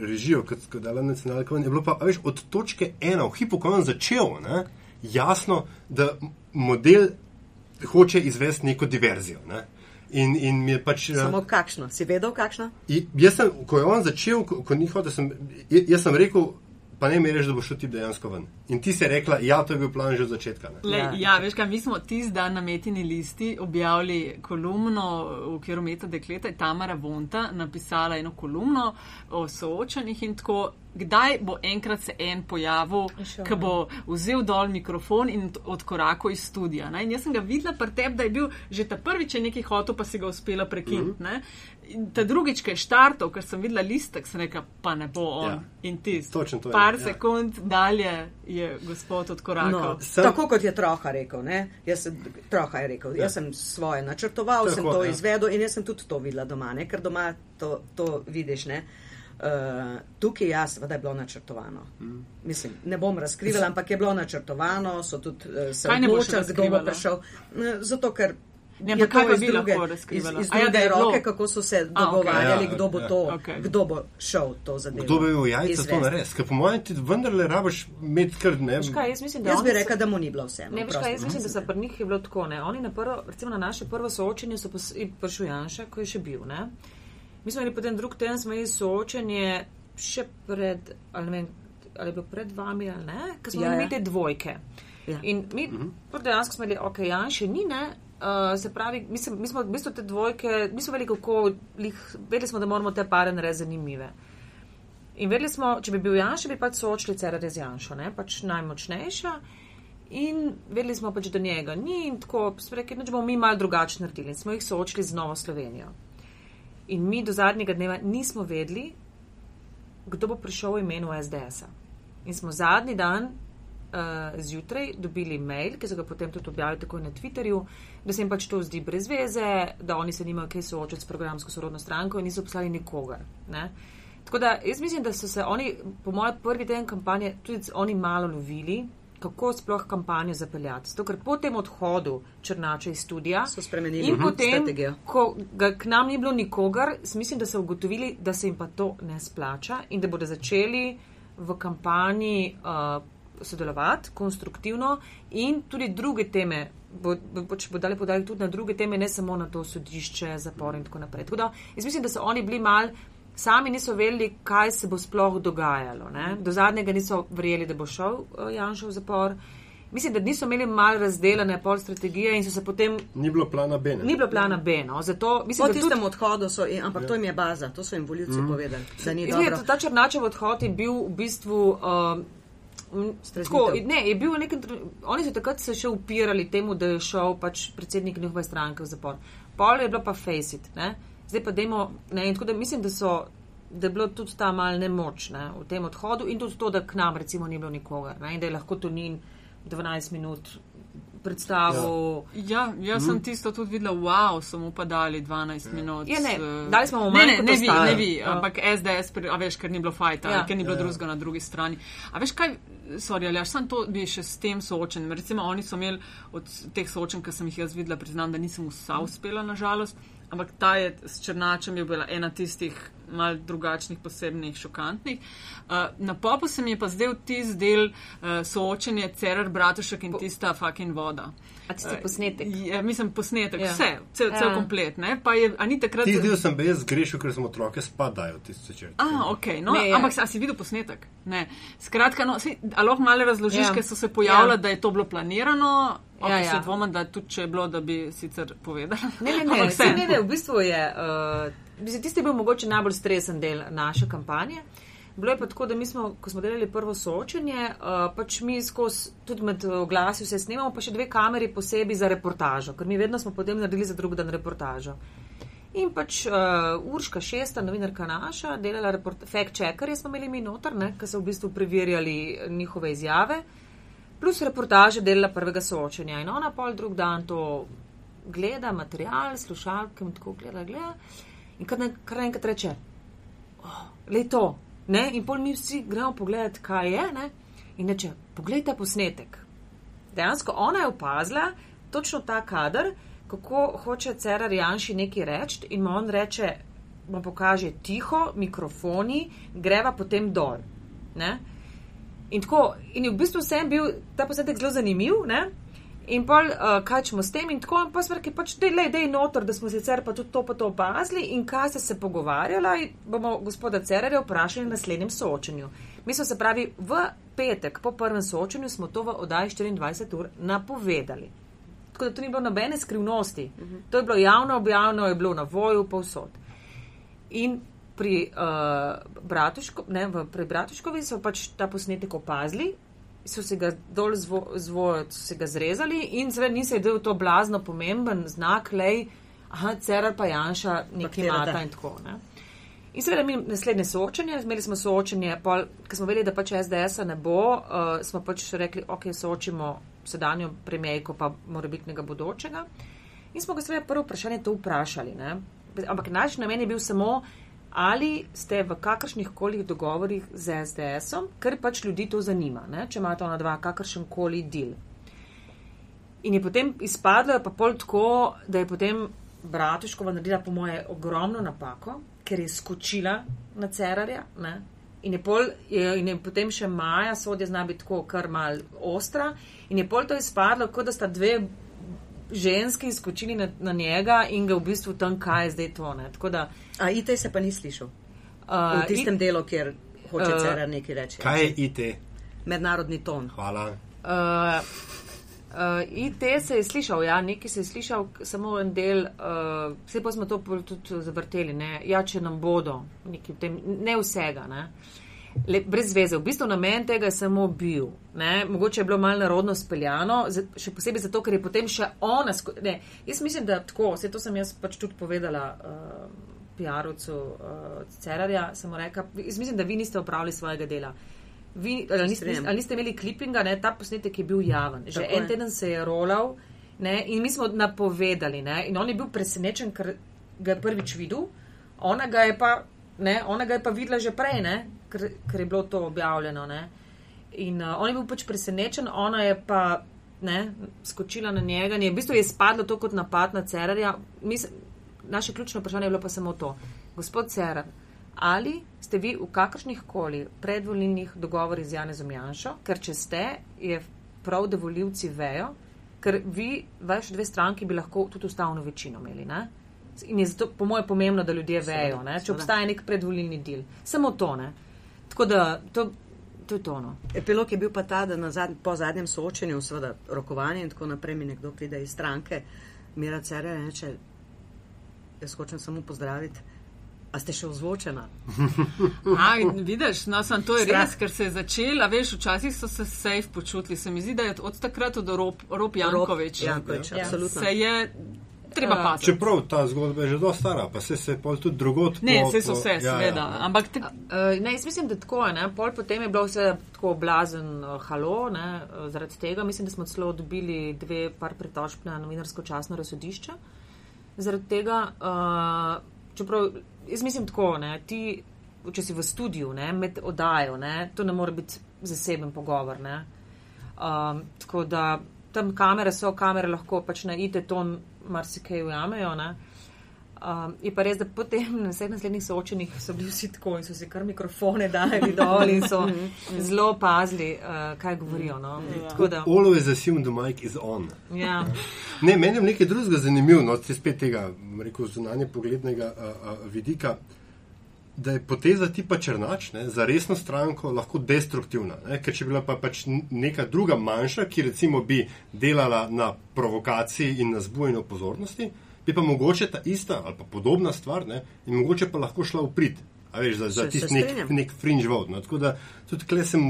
režijo, kot je dala nacionalka, je bilo pa veš, od točke ena, v hipu, ko je on začel, ne? jasno, da model hoče izvesti neko diverzijo. Ne? In, in pač, Samo kakšno, si vedel, kakšno? Jaz sem, ko je on začel, ko, ko ni hodil, sem, jaz sem rekel, pa ne meriš, da boš šel ti dejansko ven. In ti si rekla, ja, to je bil plan že od začetka. Le, ja. ja, veš kaj, mi smo tisti dan na metini listi objavili kolumno v okviru Meta Dekleta, je Tamara Vonta napisala eno kolumno o soočanjih in tako. Kdaj bo enkrat se en pojavil, ki bo vzel dol mikrofon in odkorakal iz studia? Ne? In jaz sem ga videla, teb, da je bil že ta prvič nekaj hotel, pa si ga uspela prekiniti. Mm -hmm. Ta drugič, ki je štartov, ker sem videla listek, sem rekla, pa ne bo on. Ja. In ti, par je, ja. sekund dalje je gospod odkorakal. No, sem... Tako kot je Troha rekel, jaz sem, Troha je rekel, ja. jaz sem svoje načrtoval, Tako, sem to ja. izvedel in jaz sem tudi to videla doma, ne? ker doma to, to vidiš. Ne? Uh, tukaj jaz, da je bilo načrtovano. Mm. Mislim, ne bom razkrivala, ampak je bilo načrtovano, so tudi uh, se odločili, kdo bo prišel. Uh, zato, ker Ne, je kaj pa bi lahko razkrivali? Iz, iz druge ja, roke, kako so se dogovarjali, okay. kdo bo to, okay. kdo bo šel to zadevo. Kdo bi bil jajca to narediti? Ker po mojem ti vendarle rabiš imeti kar ne. Kaj, jaz, mislim, jaz bi rekel, da mu ni bilo vse. Ne, veš kaj, jaz mislim, da se pri njih je bilo tako, ne. Oni na prvo, recimo na naše prvo soočenje so prišli Janša, ko je še bil, ne. Mi smo imeli potem drug teden, smo imeli soočenje še pred, ali ne vem, ali je bilo pred vami ali ne, ker smo ja, imeli ja. te dvojke. Ja. In mi, mhm. -huh. dejansko smo imeli, ok, Janša ni, ne. Uh, se pravi, mi, se, mi smo v bistvu te dvojke, mi smo vedeli, kako, lih, vedeli smo, da moramo te pare narediti zanimive. In vedeli smo, če bi bil Janša, bi pač soočili CRD z Janšo, ne? pač najmočnejša. In vedeli smo pač, da njega ni in tako, rekli, da bomo mi malo drugače naredili. In smo jih soočili z Novo Slovenijo. In mi do zadnjega dneva nismo vedeli, kdo bo prišel v imenu SDS-a. In smo zadnji dan uh, zjutraj dobili mail, ki so ga potem tudi objavili takoj na Twitterju, da se jim pač to zdi brez veze, da oni se nimajo kaj soočati s programsko sorodno stranko in niso poslali nikogar. Ne? Tako da jaz mislim, da so se oni, po mojem prvi teden kampanje, tudi oni malo lovili, kako sploh kampanjo zapeljati. Zato, ker po tem odhodu Črnača iz studija So spremenili in mhm, potem, strategijo. ko ga k nam ni bilo nikogar, mislim, da so ugotovili, da se jim pa to ne splača in da bodo začeli v kampanji uh, sodelovati konstruktivno in tudi druge teme. Bo, bo, bo, bo dali podali tudi na druge teme, ne samo na to sodišče, zapor in tako naprej. Tako da, jaz mislim, da so oni bili mal, sami niso vedeli, kaj se bo sploh dogajalo. Ne? Do zadnjega niso verjeli, da bo šel uh, Janša v zapor. Mislim, da niso imeli mal razdeljene pol strategije in so se potem, Ni bilo plana B. ne? ni bilo plana B. No? Zato Po mislim, da tudi, tistem odhodu so, in- ampak to jim je baza, to so jim voljivci povedali, da ni Izgleda, dobro. ta Črnačev odhod je bil v bistvu. Streznitev. Tako, ne, je bil v nekem tren- Oni so takrat se še upirali temu, da je šel pač predsednik njihove stranke v zapor. Pol je bilo pa face it, ne? zdaj pa dajmo. Ne, in tako da mislim, da, so, da je bilo tudi ta mal nemoč ne, v tem odhodu in tudi to, da k nam recimo ni bilo nikogar ne, in da je lahko Tonin 12 minut predstavil. Ja, jaz sem tisto tudi videla, wow, so mu pa dali 12 minut. Ja, ne, eh, dali smo mu ne, manj ne, kot ne vi, ne vi, Ja. ampak SDS, pri- a veš, ker ni bilo fajta, Ja. ja. ker ni bilo drugega na drugi strani. A veš kaj, sorry, ali sem to bi še s tem soočen. Recimo, oni so imeli od teh soočen, ki sem jih jaz videla, priznam, da nisem vsa uspela, nažalost, ampak ta je s Črnačem je bila ena tistih mal drugačnih, posebnih, šokantnih. Uh, na popu se mi je pa zdel tisti del uh, soočenja Cerar Bratušek in tista fucking voda. A tisti posnetek. Ja, mislim, posnetek, Ja. ja. vse, cel, cel Ja. komplet. Ne? Pa je, a ni takrat. Ti del sem bil jaz zgrešil, ker sem otroke spadajo tiste črte. A, ok, no, Ne, ne, ja. ampak a si videl posnetek? Ne. Skratka, no, si, a lahko malo razložiš, Ja. ja. ker so se pojavljali, Ja. ja. da je to bilo planirano. Ja, Ja, ja. ja. Se dvomim, da tudi če je bilo, da bi sicer povedala. Ne, ne, <laughs> ne, vseeno. ne, ne, v bistvu je. Uh, tisti je bil mogoče najbolj stresen del naše kampanje. Bilo je pa tako, da mi smo, ko smo delali prvo soočenje, uh, pač mi skozi tudi med oglasi vse snemamo, pa še dve kameri posebej za reportažo, ker mi vedno smo potem naredili za drug dan reportažo. In pač uh, Urška šesta, novinarka naša, delala report- fact-checkerje smo imeli mi noter, ne, ki so v bistvu preverjali njihove izjave plus reportaže dela prvega soočenja. In ona pol drug dan to gleda, material, slušalke in tako gleda, gleda. In kar, na- kar enkrat reče, oh, le to. Ne? In pol mi vsi gremo pogledati, kaj je. Ne? In reče, poglej ta posnetek. Dejansko ona je opazila točno ta kader, kako hoče Cerar Janši nekaj reči in mu on reče, mu pokaže tiho, mikrofoni, greva potem dol. In, tako, in v bistvu sem bil ta posnetek zelo zanimiv. Ne? In pol, uh, kaj čemo s tem, in tako, in pa smo rekli, pač, da je dej noter, da smo sicer pa tudi to pa to opazili, in kaj ste se pogovarjali, bomo gospoda Cererja vprašali na naslednjem soočenju. Mi smo se pravi v petek po prvem soočenju, smo to v oddaji 24 ur napovedali. Tako da to ni bilo nobene skrivnosti. Uh -huh. To je bilo javno objavljeno, je bilo na voju, povsod. In pri, uh, Bratuško, ne, v, pri Bratuškovi so pač ta posnetek opazili, so se ga dol zvo, zvo, so se ga zrezali in seveda ni se del to blazno pomemben znak, lej, aha, Cerar pa Janša nekaj mata in tako. Ne. In seveda mi naslednje soočenje, imeli smo soočenje, pol, ker smo vedeli, da pač SDS-a ne bo, uh, smo pač rekli, ok, soočimo sedanjo premijejko pa morebitnega bodočega. In smo ga seveda prvo vprašanje to vprašali. Ne? Ampak naš namen je bil samo, ali ste v kakršnih koli dogovorih z SDS-om, ker pač ljudi to zanima, ne? če imate ona dva kakršen koli del. In je potem izpadlo, je pa pol tako, da je potem Bratuškova naredila po moje ogromno napako, ker je skočila na Cerarja. Ne? In je, pol, je, in je potem še Maja, sodja zna biti tako kar mal ostra. In je pol to izpadlo, kot da sta dve ženski skočili na, na njega in ga v bistvu tam kaj je zdaj to. Ne? Tako da, A IT se pa ni slišal. uh, V tistem delu, kjer hoče uh, Cerar nekaj reči. Kaj je IT? Mednarodni ton. Hvala. Uh, uh, IT se je slišal, ja, nekaj se je slišal, samo en del, uh, vse pa smo to tudi zavrteli, ne, ja, če nam bodo, nekaj v tem, ne vsega, ne. Le, brez veze, v bistvu namen tega je samo bil. Ne? Mogoče je bilo malo narodno speljano, še posebej zato, ker je potem še ona. Ne, jaz mislim, da tako, vse to sem jaz pač tudi povedala uh, PR-ovcu uh, Cerarja, sem rekla, jaz mislim, da vi niste opravili svojega dela. vi, ali, niste, Strinjam. ali niste imeli klipinga, ne, ta posnetek je bil javen. Že Tako en je. teden se je rolal ne, in mi smo napovedali. Ne, in on je bil presenečen, ker ga je prvič videl, ona ga je pa, ne, ona ga je pa videla že prej, ne, ker, ker je bilo to objavljeno. Ne. In uh, on je bil pač presenečen, ona je pa ne, skočila na njega in je v bistvu je spadlo to kot napad na Cerarja. Mis, naše ključno vprašanje je bilo pa samo to. Gospod Cerar, ali ste vi v kakršnih koli predvolilnih dogovorih z Janezom Janšo, ker če ste, je prav, da voljivci vejo, ker vi, vaše dve stranki bi lahko tudi ustavno večino imeli. Ne? In je zato, po mojem, pomembno, da ljudje vejo, ne? če seveda. obstaja nek predvolilni del. Samo to ne. Tako da to, to je to. No. Epilog je bil pa ta, da zadnj, po zadnjem soočenju, seveda rokovanje in tako naprej, mi nekdo pride iz stranke, Mira Cerja in reče, jaz hočem samo pozdraviti, a ste še ozvočena? <laughs> A, in vidiš, no, sem, to je Strah. res, ker se je začela, veš, včasih so se safe počutili. Se mi zdi, da je od takrat od Rob, Rob Jankovič. Rob Jankovič, Ja. absolutno. Se je treba Ja. paziti. Čeprav ta zgodba je že dosta stara, pa se je pol tudi drugot. Ne, po- vse so vse, ja, seveda. ja. Ampak te, Uh, ne, jaz mislim, da tako je. Ne? Pol potem je bilo vse tako blazen uh, halo, ne? uh, zaradi tega mislim, da smo celo dobili dve par pritožb na novinarsko časno razsodišče. Zaradi tega, uh, čeprav jaz mislim tako, ne? ti, če si v studiu, ne? med oddajo, ne? to ne more biti zaseben pogovor. Ne? Um, tako da tam kamere so, kamere lahko pač na IT ton marsikaj ujamejo. Ne? Um, je pa res, da potem na vseh naslednjih soočenjih so bili vsi tako in so si kar mikrofone dali dol in so zelo pazili, uh, kaj govorijo. No? Tako da, Always assume the mic is on. ja. Ne, meni je nekaj drugega zanimivo, no, te spet tega, bom rekel, zunanje poglednega a, a, vidika, da je poteza tipa Črnač ne, za resno stranko lahko destruktivna. Ne, ker če bi bila pa pač neka druga manjša, ki recimo bi delala na provokaciji in na zbujanju pozornosti, bi pa mogoče ta ista ali pa podobna stvar ne, in mogoče pa lahko šla v prid. A veš, za, za tisti nek, nek fringe vote. No. Tako da tudi tukaj sem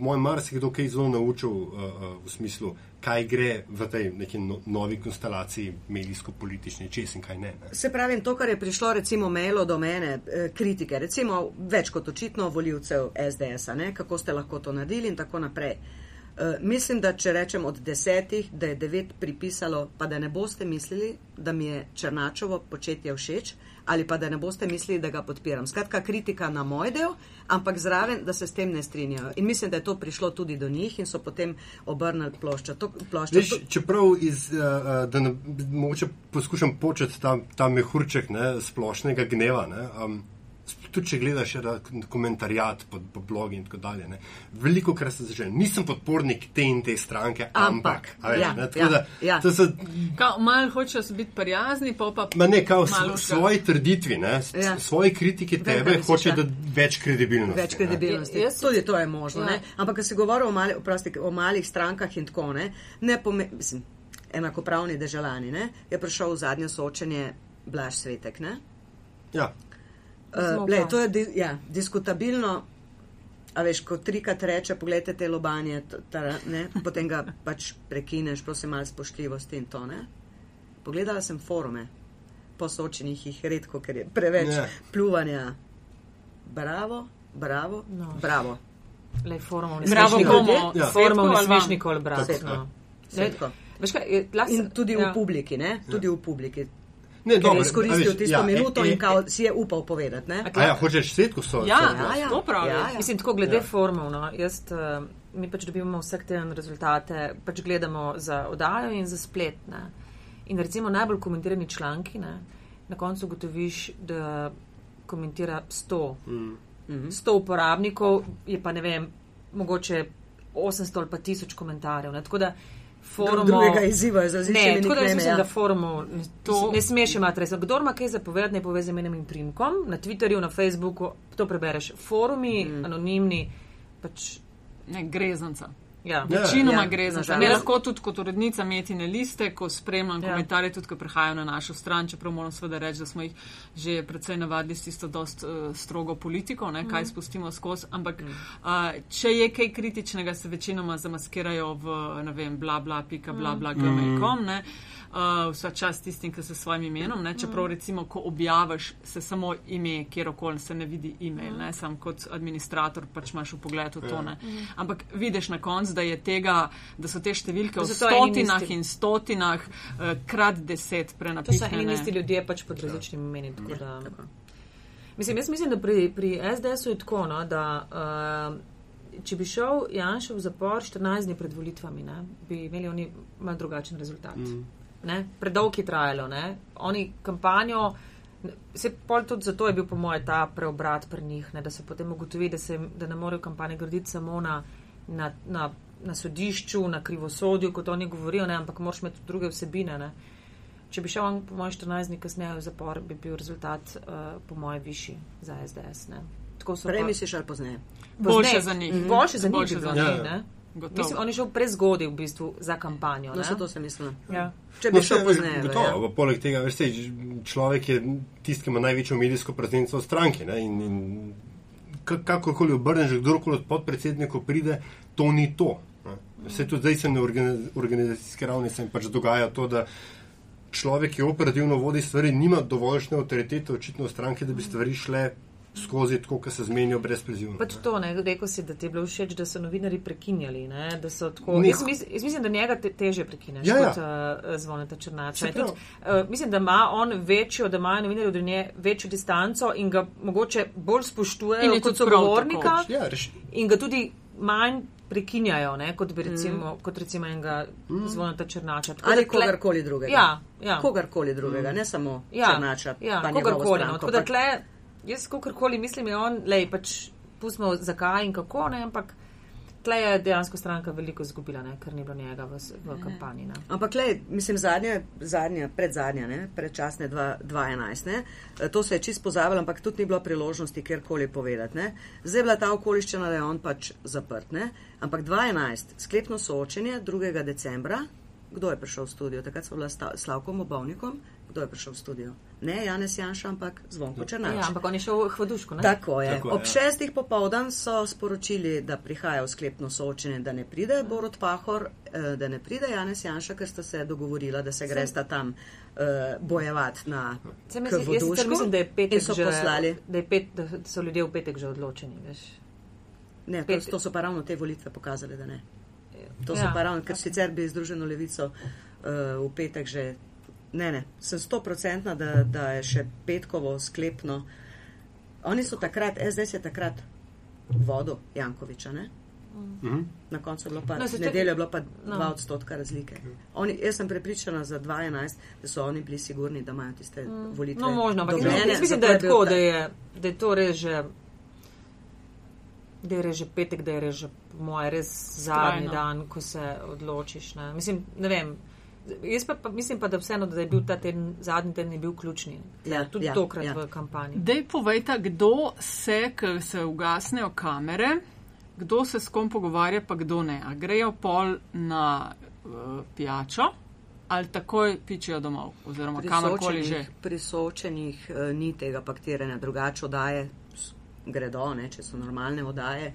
moj marsikdo kaj zelo naučil uh, uh, v smislu, kaj gre v tej neki no, novi konstelaciji medijsko-politični čez in kaj ne. ne. Se pravi, to, kar je prišlo recimo mailo do mene, eh, kritike, recimo več kot očitno voljivcev SDS-a, kako ste lahko to naredili in tako naprej. Uh, mislim, da če rečem od desetih, da je devet pripisalo, pa da ne boste mislili, da mi je Črnačovo početje všeč, ali pa da ne boste mislili, da ga podpiram. Skratka, kritika na moj del, ampak zraven, da se s tem ne strinjajo. In mislim, da je to prišlo tudi do njih in so potem obrnili ploščo. To, ploščo. Veš, čeprav iz, uh, uh, da ne, mogoče poskušam početi ta, ta mehurček ne, splošnega gneva, ne, um, tudi če gledaš ra- komentarjat po, po blogi in tako dalje. Ne, veliko krat se začne, nisem podpornik te in te stranke, ampak. Ampak, a veš, ja, ne, ja, da, ja. so kao, malo hočejo se biti prijazni, pa pa. Ma ne, kao Malo s- ga- svoji trditvi, ne, Ja. svoji kritiki Vem, tebe misliš, hoče ja. dati več kredibilnosti. Več ne. kredibilnosti. Ja, jaz- Tudi to je možno. Ja. Ja. Ampak, ko si govoril o, mali, oprosti, o malih strankah in tako ne, ne pome, mislim, enakopravni državljani, ne, je prišel v zadnje soočenje Blaž Svetek. Ne? Ja. Uh, lej, to je di, ja, diskutabilno. A veš, ko trikrat reče, pogledajte te lobanje, t- ta, ne, potem ga pač prekineš, prosim, malo spoštljivosti in to. Ne. Pogledala sem forume, po soočenjih jih redko, ker je preveč Ja. yeah. pljuvanja. Bravo, bravo, No. bravo. Le forumov Bravo, ne bomo. Ja. Forumov ne Svetko smeš nikoli brati. Tako, No. Svetko. Ne, Veš kaj, je- lahko In tudi ja. v publiki, ne? Tudi v publiki. Ne, Ker dobro, je izkoristil veš, tisto ja, minuto e- e- in kao, si je upal povedati. Ne? A ja, hočeš svetko so. Ja, so- Ja, ja. to pravi. Ja, ja. Mislim, tako glede Ja. formov. No, jaz, uh, mi pač dobivamo vsak teden rezultate, pač gledamo za oddajo in za splet. Ne. In recimo najbolj komentirani članki, ne, na koncu ugotoviš, da komentira 100. Mm. Mhm. 100 uporabnikov, je pa ne vem, mogoče 800 ali pa 1000 komentarjev. Ne. Tako da Forumov. drugega izzivajo z Ne, različnimi tako da jaz nicknamei, mislim, ja. da forumov To- to... ne smeš imati res. Kdor ima kaj zapovedati, ne pove z imenom in primkom, na Twitterju, na Facebooku, to prebereš. Forumi, mm. anonimni, pač. Ne, grezanca. Ja. Ja. Večinoma Ja, gre za to. Ne lahko tudi kot urednica metine liste, ko spremljam Ja. komentarje, tudi ko prihajajo na našo stran, čeprav moram seveda reči, da smo jih že predvsej navadili s tisto dost uh, strogo politiko, ne, kaj spustimo skozi. Ampak uh, če je kaj kritičnega, se večinoma zamaskirajo v, ne vem, bla bla, pika, bla bla, gmail.com. ne. Uh, vsa čas tistim, ki se s svojim imenom, ne? čeprav recimo, ko objaviš, se samo ime, kjerkoli se ne vidi e-mail, ne? sam kot administrator pač imaš v pogledu to. Ne? Ampak vidiš na koncu, da, je tega, da so te številke v stotinah in stotinah uh, krat deset To so prenapisane. eni isti ljudje pač pod različnimi imeni. tako da- Mislim, jaz mislim, da pri, pri SDS-u je tako, no, da uh, če bi šel Janša v zapor 14 dni pred volitvami, ne, bi imeli oni malo drugačen rezultat. Mm. Predolg je trajalo. Ne. Oni kampanjo, se pol tudi zato je bil po moje ta preobrat pri njih, ne, da so potem ugotovili, da, se, da ne morejo kampanje graditi samo na, na, na, na sodišču, na krivosodju, kot oni govorijo, ne, ampak moraš imeti tudi druge vsebine. Ne. Če bi šel on, po mojem, 14 dni kasneje v zapor, bi bil rezultat, uh, po mojem, višji za SDS. Ne. Prej pa- misliš ali pozneje? Boljše Pozneje. za njih. Mhm. Boljše za njih, Boljše bi za njih. Gotovo. Mislim, on je šel prezgodaj v bistvu za kampanjo. No, to sem mislila. Ja. Če bi No, šel pozneje. Gotovo, ja. pa poleg tega, veš, sej, človek je tisti, ki ima največjo medijsko prezenco v stranki. Ne, in, in ka- kakorkoli obrneš, kdorkoli od podpredsednikov pride, to ni to. Ne. Vse tudi zdaj se na organiz, organizacijski ravni se jim pač dogaja to, da človek, ki operativno vodi stvari, nima dovoljšne avtoritete očitno v stranki, da bi stvari šle skozi tako, kot se zmenijo brez prizivno. Pač to, ne, rekel si, da ti je bilo všeč, da so novinari prekinjali. Ne, da so tako, jaz, mis, jaz mislim, da njega te, teže prekineš Ja, ja. kot uh, zvoneta črnača. Tudi, pravi. uh, mislim, da ima on večjo, da imajo novinarji do nje večjo distanco in ga mogoče bolj spoštujejo je kot sogovornika tako. Ja, in ga tudi manj prekinjajo, ne, kot, bi recimo, Mm. kot recimo enega zvoneta črnača. Tako Ali da tle- kogarkoli drugega. Ja, ja. Kogarkoli drugega, ne samo ja, črnača. Ja, kogarkoli. No. Tako da tle, jaz kakorkoli mislim, je on, lej, pač pustimo zakaj in kako, ne, ampak tle je dejansko stranka veliko izgubila, ne, ker ni bilo njega v, v kampanji. Ne. Ampak, le, mislim, zadnja, zadnja predzadnja, ne, predčasne 2011, ne, e, to se je čist pozabilo, ampak tudi ni bilo priložnosti kjerkoli povedati. Ne. Zdaj je bila ta okoliščina, da je on pač zaprt. Ne. Ampak 2011, sklepno soočenje 2. decembra, kdo je prišel v studio? Takrat so bila s Slavkom Obovnikom, kdo je prišel v studio? Ne Janez Janša, ampak Zvonko Črnač. Ja, ampak on je šel v Hvaduško, ne? Tako je. Tako je, Ob ja. šestih popovdan so sporočili, da prihaja v sklepno soočenje, da ne pride Borod Pahor, eh, da ne pride Janez Janša, ker sta se dogovorila, da se gresta tam uh, bojevati na Voduško mislim, da je petek so že, poslali. da, je pet, da so ljudje v petek že odločeni, veš. Ne, to, Petek. to so pa ravno te volitve pokazale, da ne. To so Ja. pa ravno, ker sicer bi Združeno levico uh, v petek že. Ne, ne, sem stoprocentna, da, da je še petkovo sklepno. Oni so takrat, SDS je takrat vodo Jankoviča, ne? Mhm. Na koncu je bilo pa, No, no, nedeljo je bilo pa No. 2 odstotka razlike. Oni, jaz sem prepričana za 2011, da so oni bili sigurni, da imajo tiste mm. volitve. No, možno, ampak dobljene, jaz mislim, da je tako, ta- da je, da je to res že. Da je res že petek, da je res že, po moje, res zadnji Skrajno. dan, ko se odločiš. Ne? Mislim, ne vem. Jaz pa, pa mislim pa, da vseeno, da je bil ta teden, zadnji teden je bil ključni. Ja, tudi ja, tokrat ja. v kampanji. Dej povejta, kdo se, ker se ugasnejo kamere, kdo se s kom pogovarja, pa kdo ne. A grejo pol na uh, pijačo ali takoj pičijo domov, oziroma kamorkoli že. Pri soočenjih uh, ni tega paktiranja, drugače odaje gredo, ne, če so normalne odaje,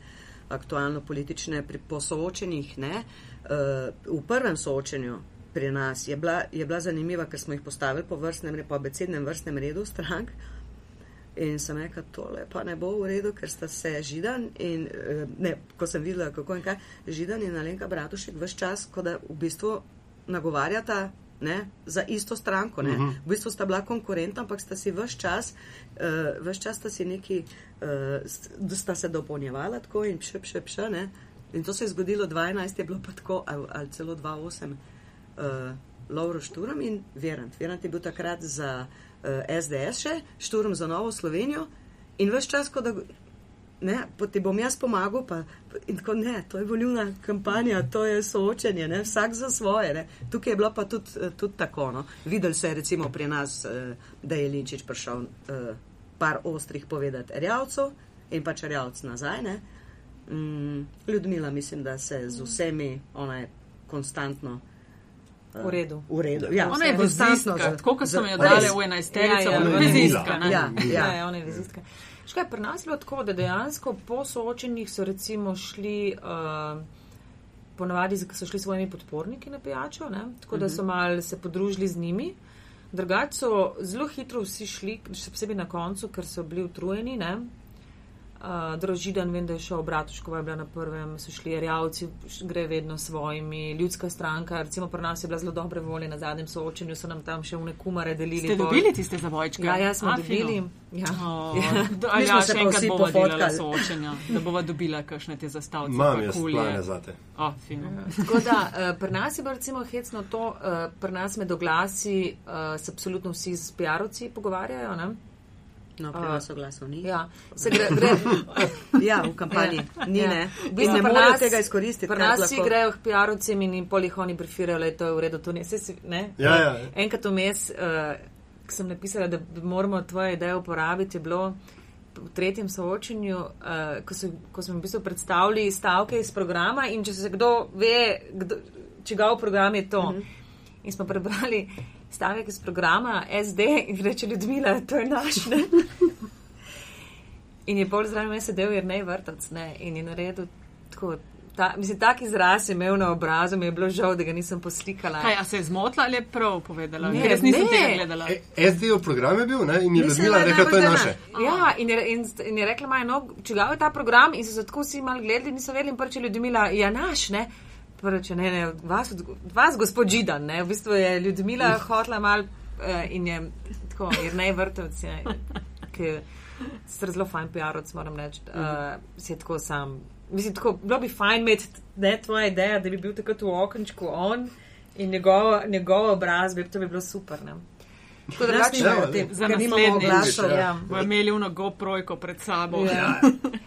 aktualno politične, pri posoočenjih ne. Uh, v prvem soočenju pri nas je bila, je bila zanimiva, ker smo jih postavili po vrstnem, po abecednem vrstnem redu strank. In sem rekla, tole pa ne bo v redu, ker sta se Židan in, eh, ne, ko sem videla, kako in kaj, Židan in Alenka Bratušek vse čas, kot da v bistvu nagovarjata ne, za isto stranko. Uh -huh. V bistvu sta bila konkurenta, ampak sta si vse čas, uh, vse čas sta si neki, uh, st- sta se dopolnjevala tako in še, še, še, ne. In to se je zgodilo 12, je bilo pa tako, ali, ali celo 2-8, uh, Lauro Šturom in Verant. Verant je bil takrat za uh, SDS še, Šturom za Novo Slovenijo in vse čas, ko da. Ne, ti bom jaz pomagal, pa tako ne, to je volilna kampanja, to je soočenje, ne, vsak za svoje. Ne. Tukaj je bilo pa tudi, eh, tudi tako. No. Videli se je recimo pri nas, eh, da je Linčič prišel eh, par ostrih povedati Rjavcu in pač Rjavc nazaj. Ne. Mm, Ljudmila mislim, da se z vsemi, ona je konstantno. eh, V redu. V redu. Ja, Ona je vezistka, z- tako kot mi jo dali v enajsterico, Ja, ja, ja, ja. vezistka. ne. Ja, Ja, ja. ja, ona je vizistka. Škaj, pri nas je bilo tako, da dejansko po soočenjih so recimo šli uh, ponavadi so šli s svojimi podporniki na pijačo, ne? tako da so mal se podružili z njimi. Drugače so zelo hitro vsi šli, še posebej na koncu, ker so bili utrujeni. Ne? Uh, Drožidan, vem, da je šel Bratuškova, je bila na prvem, so šli rjavci, gre vedno s svojimi. Ljudska stranka, recimo pri nas je bila zelo dobre volje, na zadnjem soočenju so nam tam še vne kumare delili. Ste dobili tiste zavojčke? Ja, ja, smo A, dobili. fino. Ja. Oh, <laughs> Ja. ja, še enkrat delala pofotkali. soočenja, da bova dobila kakšne te zastavce. Imam jaz plane za te. O, fino. Tako da uh, pri nas je bilo recimo hecno to, uh, pri nas med oglasi uh, se absolutno vsi z PR-ovci pogovarjajo. Ne? No, pri nas oglasov ni. Ja, se gre, gre, <laughs> Ja, v kampanji ni, Ja. ne. V bistvu ne morejo tega izkoristiti. Pri nas vsi grejo k PR-ovcem in jim polih oni brifirajo, da je to v redu. To ne, si, ne? Ja, ja. Enkrat vmes, uh, ko sem napisala, da moramo tvoje ideje uporabiti, je bilo v tretjem soočenju, uh, ko, so, ko smo v bistvu predstavili stavke iz programa in če se kdo ve, kdo, čigav program je to. Uh -huh. In smo prebrali stavek iz programa SD in reče Ljudmila, to je naš. Ne? In je bolj zraven me sedel, jer ne je vrtac. Ne? In je naredil tako. Ta, mislim, tak izraz je imel na obrazu, mi je bilo žal, da ga nisem poslikala. Kaj, a se je zmotila ali je prav povedala? Ne, jaz nisem ne. tega gledala. E, SD-ov program je bil ne? in je Ljudmila rekla, to je naše. Ja, in je, in, in je rekla, Maja, no, čigav je ta program in so se tako vsi mal gledali, niso vedeli in prče Ljudmila, ja naš, ne. Prče, ne, ne, vas, vas gospod Židan, ne, v bistvu je Ljudmila hotla mal uh, in je tako, jer ne vrtevc, je, ki ste zelo fajn PR-ovc, moram reči, uh, si je tako sam. Mislim, tako, bilo bi fajn imeti ne tvoja ideja, da bi bil takrat v okenčku on in njegov, njegov obraz, bi, to bi bilo super, ne. Tako drugače- nimajo Ja, te, za ker nimamo naslednjič, oglasov. ja. Ja. Bojo imeli uno GoPro pod sabo. Ja.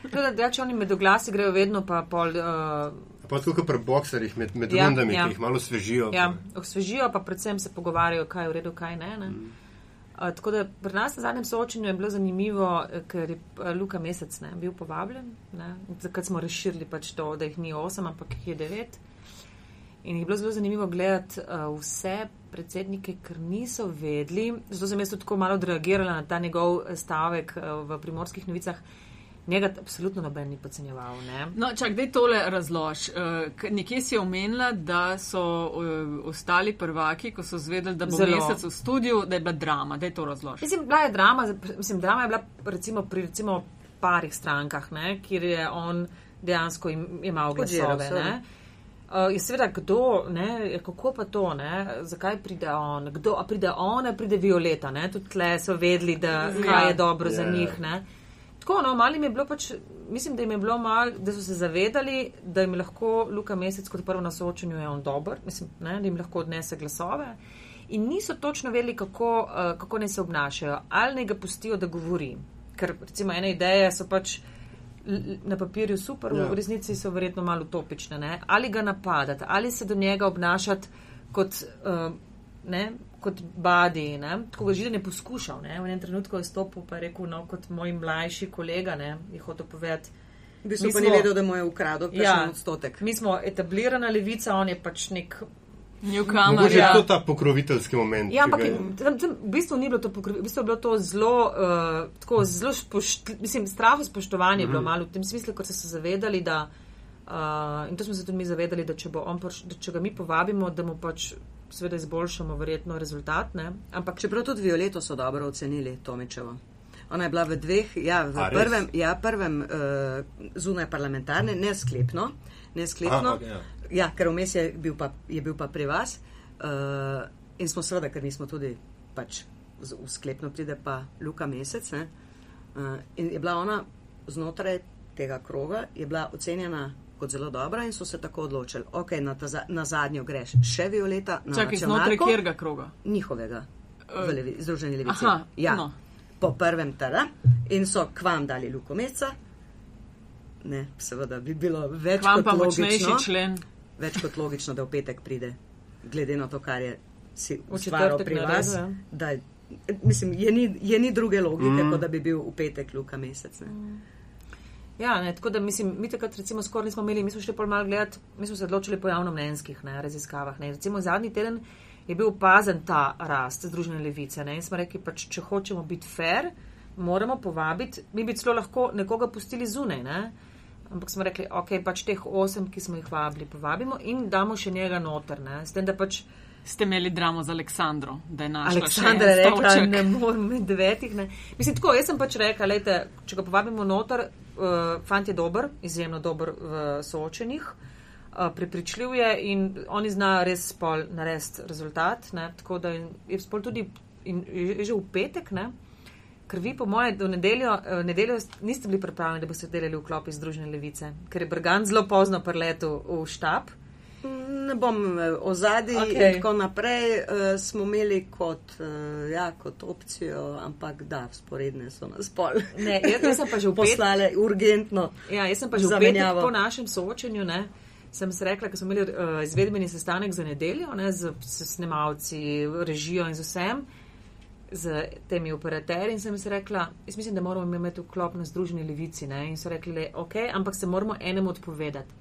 Tako da, drugače oni med oglasi grejo vedno pa pol. Uh, Pa tako kot pri bokserjih med, med Ja, rundami, ja. ki jih malo svežijo. ja, osvežijo, pa predvsem se pogovarjajo, kaj je v redu, kaj ne. ne. Uh, tako da pri nas na zadnjem soočenju je bilo zanimivo, eh, ker je eh, Luka Mesec ne, bil povabljen, ne, zakaj smo razširili pač to, da jih ni osem, ampak jih je devet. In je bilo zelo zanimivo gledati uh, vse predsednike, ker niso vedeli, zato sem jaz tudi tako malo odreagirala na ta njegov stavek uh, v primorskih novicah. Njega absolutno noben ni podcenjeval. Ne? No, čak, dej tole razlož. Uh, nekje si omenila, da so uh, ostali prvaki, ko so zvedeli, da bo Zelo. mesec v studiu, da je bila drama. Dej to razlož. Mislim, bila je drama, mislim, drama je bila recimo pri recimo parih strankah, ne, kjer je on dejansko im, imel glasove. Ne. Uh, je seveda, kdo, ne, kako pa to, ne, zakaj pride on, kdo, a pride on, a pride Violeta, ne, tudi tle so vedeli, da kaj je dobro za Ja. njih, ne. Tako, no, malim je bilo pač, mislim, da jim je bilo mal, da so se zavedali, da jim lahko Luka Mesec kot prvo na soočenju je on dober, mislim, ne, da jim lahko odnese glasove. In niso točno vedeli, kako, uh, kako naj se obnašajo, ali naj ga pustijo, da govori. Ker recimo ene ideje so pač na papirju super, ja. Ja. v resnici so verjetno malo utopične. Ne? Ali ga napadati, ali se do njega obnašati kot, uh, ne, kot badi. Ne? Tako ga židan je poskušal. Ne? V enem trenutku je stopil in rekel, no, kot moj mlajši kolega, ne, je hotel povedati. V bistvu pa ni vedel, da mu je ukradel Ja. ja. odstotek. Mi smo etablirana levica, on je pač nek Newcomer, Mogoče je ja. to ta pokroviteljski moment. Ja, ampak je- tam, tam, v bistvu ni bilo to, pokri- v bistvu je bilo to zelo, uh, tako zelo spošt, mislim, strah spoštovanje mm -hmm. je bilo malo v tem smislu, ker so se zavedali, da, uh, in to smo se tudi mi zavedali, da če, bo on pač, da če ga mi povabimo, da mu pač seveda izboljšamo verjetno rezultat, ne? ampak Čeprav tudi Violeto so dobro ocenili, Tomičevo. Ona je bila v dveh, ja, v A, res? prvem, ja, prvem uh, zunaj parlamentarne, ne sklepno, ne sklepno. Aha, ja. ja, ker vmes je bil pa, je bil pa pri vas. Uh, in smo seveda, ker nismo tudi pač v sklepno pride pa Luka Mesec. Ne, uh, in je bila ona znotraj tega kroga, je bila ocenjena kot zelo dobra in so se tako odločili. Ok, na, ta, za- na zadnjo greš še Violeta, na Čakaj, znotraj kjerga kroga. njihovega, v levi, Združeni levici. Aha, ja, no. po prvem tada in so k vam dali lukomeca. Ne, seveda bi bilo več Vam pa kot logično, člen. več kot logično, da v petek pride, glede na to, kar je si ustvaril pri vas. ja. Da, mislim, je ni, je ni druge logike, mm. kot da bi bil v petek Luka mesec. Ne. Ja, ne, tako da mislim, mi takrat recimo skoraj nismo imeli, mi smo šli pol malo gledati, mi smo se odločili po javnomnenjskih ne, raziskavah. Ne. Recimo zadnji teden je bil opazen ta rast Združene levice ne, in smo rekli, pač, če hočemo biti fair, moramo povabiti, mi bi celo lahko nekoga pustili zunaj. Ne. Ampak smo rekli, ok, pač teh osem, ki smo jih vabili, povabimo in damo še njega noter. Ne? S tem, da pač Ste imeli dramo z Aleksandro, da je našla Aleksandra en rekla, stolček. ne morem med devetih. Ne. Mislim, tako, jaz sem pač rekla, lejte, če ga povabimo noter, uh, fant je dober, izjemno dober v soočenih, uh, prepričljiv je in oni zna res spol narediti rezultat. Ne. Tako da je spol tudi in, je že v petek, ne. Ker vi, po moje, do nedeljo, eh, nedeljo niste bili pripravljeni, da boste delali v klopi Združene levice, ker je Brgan zelo pozno preletel v štab. Ne bom eh, ozadji Okej. okay. in tako naprej. Uh, smo imeli kot, uh, ja, kot opcijo, ampak da, sporedne so nas pol. <laughs> Ne, jaz, jaz sem pa že poslale urgentno. Ja, jaz sem pa že Zamenjavo. po našem soočenju, ne, sem se rekla, ker smo imeli uh, izvedbeni sestanek za nedeljo, ne, z, s snemalci, režijo in z vsem, z temi operaterji in sem se rekla, jaz mislim, da moramo imeti vklop na združeni levici, ne, in so rekli, ok, ampak se moramo enemu odpovedati.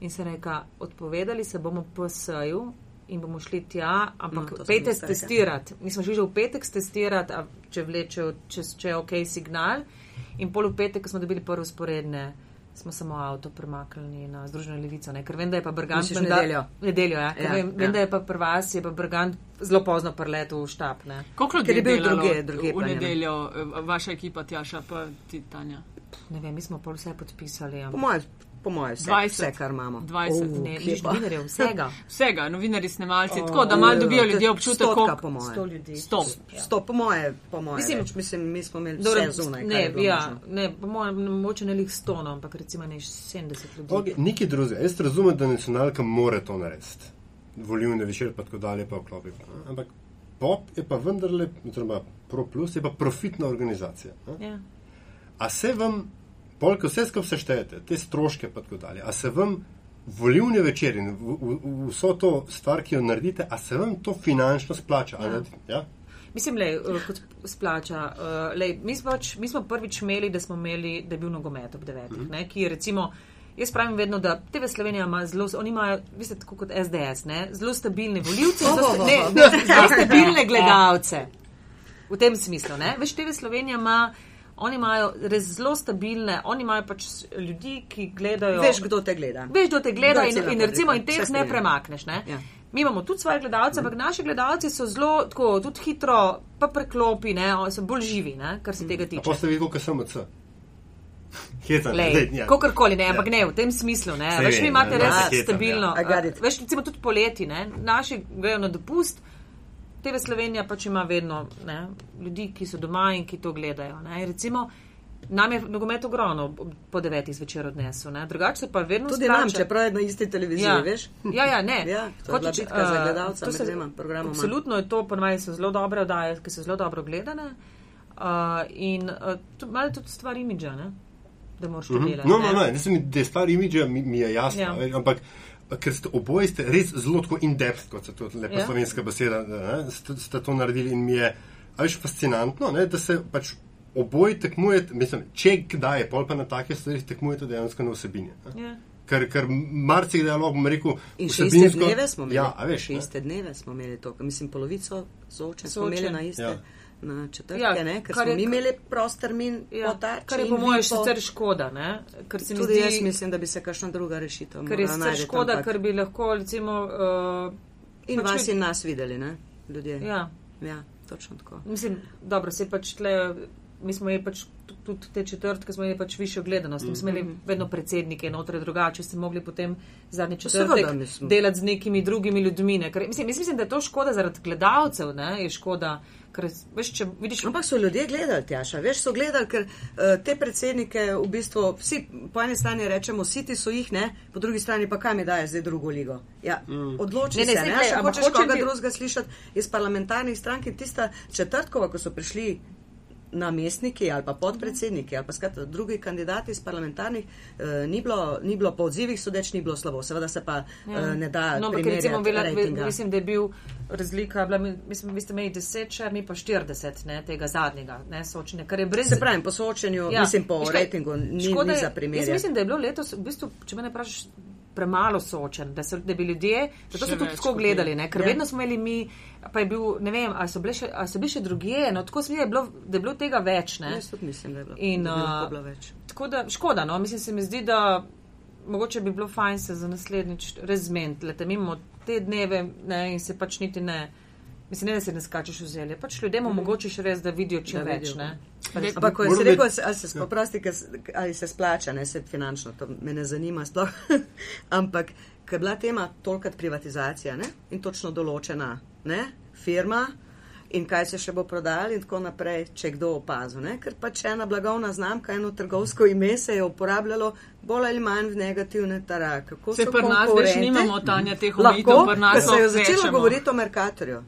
In sem rekla, odpovedali se bomo PSJ-u in bomo šli tja, ampak No, pejte mislila, ja. testirati. Mi smo šli že v petek testirati, a če vlečejo, če, če je ok signal. In pol v petek, ko smo dobili prvo sporedne, smo samo avto premaknili na Združeno levico. Ne? Ker vem, da je pa Brgant. Misliš menda- nedeljo? Nedeljo, ja. Ker Ja, vem, ja. vem, da je pa pri vas, je pa Brgant zelo pozno preletel v štab. Ne? Koliko ljudi je bil delalo drugje- drugje v nedeljo, eh, vaša ekipa Tjaša pa ti Tanja? ne vem, mi smo pol vse podpisali. Po ampak- moje, po moje vse, 20. vse, kar imamo. 20. Oh, Ne, nič novinarjev, vsega. <laughs> Vsega, novinari, snemalci, O, tako da malo ja, dobijo ljudje občutek, koliko po moje. Sto ljudi. Sto. Sto, po moje, po moje Mislim- več. mislim, mi smo imeli Dobro, vse zunaj. ne, ja, možno. ne, po mojem, mogoče ne lih 100, no, ampak recimo ne 70 ljudi. Okay, Nekaj drugega. Jaz razumem, da nacionalka more to narediti. Volivne večer pa tako dalje pa vklopi. pa, Ampak pop je pa vendarle, oziroma Pro Plus je pa profitna organizacija. ne. Ja. A se vam, polk vse skupaj seštejete, te stroške pa tako dalje, a se vam volivne večer in vso to stvar, ki jo naredite, a se vam to finančno splača? Ja. Ja. Ja? Mislim, lej, eh, kot splača. Uh, lej, mi, smo pač, mi smo prvič imeli, da smo imeli, da je bil nogomet ob devetih, Mhm. ne, ki je recimo. Jaz pravim vedno, da TV Slovenija ima zelo, oni imajo, vi ste tako kot SDS, ne, zelo stabilne voljivce, zelo, sta, ne, ne, zelo stabilne gledalce. V tem smislu, ne. Veš, TV Slovenija ima, oni imajo res zelo stabilne, oni imajo pač ljudi, ki gledajo. Veš, kdo te gleda. Veš, kdo te gleda Kdo in, cela in recimo in teh ne premakneš. Ne? Ja. Mi imamo tudi svoje gledalce, ampak naši gledalci so zelo tako, tudi hitro, pa preklopi, ne? oni so bolj živi, ne? kar se tega A tiče. pa ste videli, kako sem od Hetan, Lej, ja. Kakorkoli, ne, ampak ne, v tem smislu. Ne. Veš, vi imate ne, res hetam, stabilno. ja. Veš, recimo tudi poleti, ne. naši grejo na dopust. TV Slovenija pač ima vedno ne, ljudi, ki so doma in ki to gledajo. Ne. Recimo, nam je nogomet ogromno po devetih zvečer odnesel, ne. drugače se pa vedno Tudi splača. nam, čeprav je na isti televiziji, Ja. veš? Ja, ja, ne. Ja, to je Hoče- bitka za eh, gledalca to se- dvema programoma. Absolutno je to, ponovadi so zelo dobre oddaje, ki so zelo dobro gledane. Uh, in uh, malo tudi stvar imidža, ne? da moraš to Mhm. delati. No, ne. no, ne, ne, mislim, da je stvar imidža, mi, mi je jasno, Ja. ja. ampak ker ste oboje ste res zelo tako in-depth, kot se to lepa Ja. slovenska beseda, ne, ste, ste to naredili in mi je, a veš, fascinantno, ne, da se pač oboje tekmujete, mislim, če kdaj je, pol pa na take stvari tekmujete dejansko na vsebini. Ne. Ja. Ker, ker marsikdaj lahko bom rekel, In še iste dneve smo imeli. Ja, a veš, še iste dneve smo imeli to. Mislim, polovico soočen smo Soočenj. imeli na iste. Ja. Na četrtke, Ja, ne, ker smo je- mi imeli prost termin Ja, po tarči kar je po mojem sicer škoda, ne? ker se mi zdi, jaz mislim, da bi se kakšna druga rešitev ker je sicer škoda, ampak- ker bi lahko recimo. Uh, In pač vas ljudi- in nas videli, ne? Ljudje. Ja, ja točno tako. mislim, dobro, se pač tle. Mi smo imeli pač tu- tudi te četrtke, smo imeli pač višjo gledanost. Mi smo imeli vedno predsednike, notre drugače, ste mogli potem zadnji četrtek delati z nekimi drugimi ljudmi. Ne? Ker, mislim, mislim, da je to škoda zaradi gledalcev, ne? je škoda, ker veš, če vidiš. Ampak so ljudje gledali, Tjaša, veš, so gledali, ker uh, te predsednike v bistvu vsi po eni strani rečemo, siti so jih, ne, po drugi strani pa kam je daje zdaj drugo ligo. Ja, mm. Odloči Ne, ne, ne, se, saj ne, glej, če ampak hočeš hočem koga ti- drugega slišati iz parlamentarnih strank in tista četrtkova, ko so prišli namestniki ali pa podpredsedniki ali pa skratka drugi kandidati iz parlamentarnih, eh, ni, bilo, ni bilo po odzivih sodeč, ni bilo slabo. Seveda se pa ja. eh, ne da. No, ampak recimo, bila, mislim, da je bil razlika, bila, mi- mislim, vi ste imeli 10 šer, mi pa 40, ne, tega zadnjega, ne, sočenja, kar je brez. Se pravi, po soočenju, ja, mislim, po ratingu ni, škoda ni za Jaz primerjati. mislim, da je bilo letos, v bistvu, če me ne vprašaš, premalo soočen, da, so, da bi ljudje, zato Še so tudi tako gledali, ne? ker Ja. vedno smo imeli mi, pa je bil, ne vem, ali so bile še, ali so bile še drugje, no tako se mi je bilo, da je bilo tega več, ne. Jaz tudi mislim, da je bilo, In, da bi bilo več. Tako da škoda, no, mislim, se mi zdi, da mogoče bi bilo fajn se za naslednjič res zmeniti, da imamo te dneve ne, in se pač niti ne. Mislim, ne, da se ne skačeš v zelje, pač ljudem omogočiš res, da vidijo čim Da več. Ampak, ko si rekel, ali se spoprosti, ali se splača, ne se finančno, to me ne zanima sploh. <laughs> Ampak, ker je bila tema tolkrat privatizacija ne? in točno določena ne? firma in kaj se še bo prodajalo in tako naprej, če kdo opazil. Ne? Ker pač ena blagovna znamka, eno trgovsko ime se je uporabljalo bolj ali manj v negativne tara. Kako Se pri nas več nimamo tanja teh omejitev, pri nas se je začelo govoriti o Merkatorju.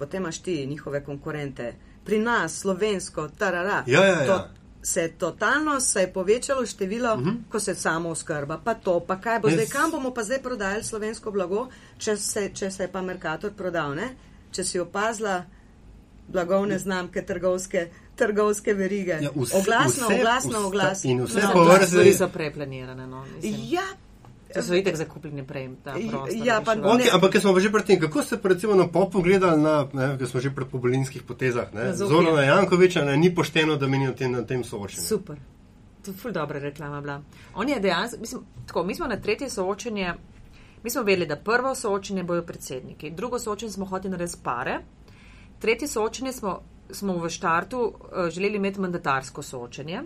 Potem imaš ti njihove konkurente. Pri nas, slovensko, tarara. Ja, ja, ja. To, se je totalno se je povečalo število, uh -huh. ko se samo oskrba, pa to, pa kaj bo Jaz- zdaj, kam bomo pa zdaj prodajali slovensko blago, če se, če se je pa Merkator prodal, ne? Če si opazila blagovne znamke, trgovske, trgovske verige. Ja, vse- oglasno, vse- oglasno, vse- oglasno. in vse Mislim, po vrsti- stvari so preplanirane. No, mislim. Ja, To so itek zakupljeni prej. ta prostor Ja, pa. Okay, Ne. ampak, ker smo že pred tem, kako ste pa recimo na popu gledali, na, ne, ker smo že pri pobolinskih potezah, ne, Na Zofija. Zorana Jankoviča, ne, ni pošteno, da meni na tem, na tem soočenju. Super. To je ful dobra reklama bila. On je dejansko, mislim, tako, mi smo na tretje soočenje, mi smo vedeli, da prvo soočenje bojo predsedniki, drugo soočenje smo hoteli narediti pare, tretje soočenje smo, smo v štartu uh, želeli imeti mandatarsko soočenje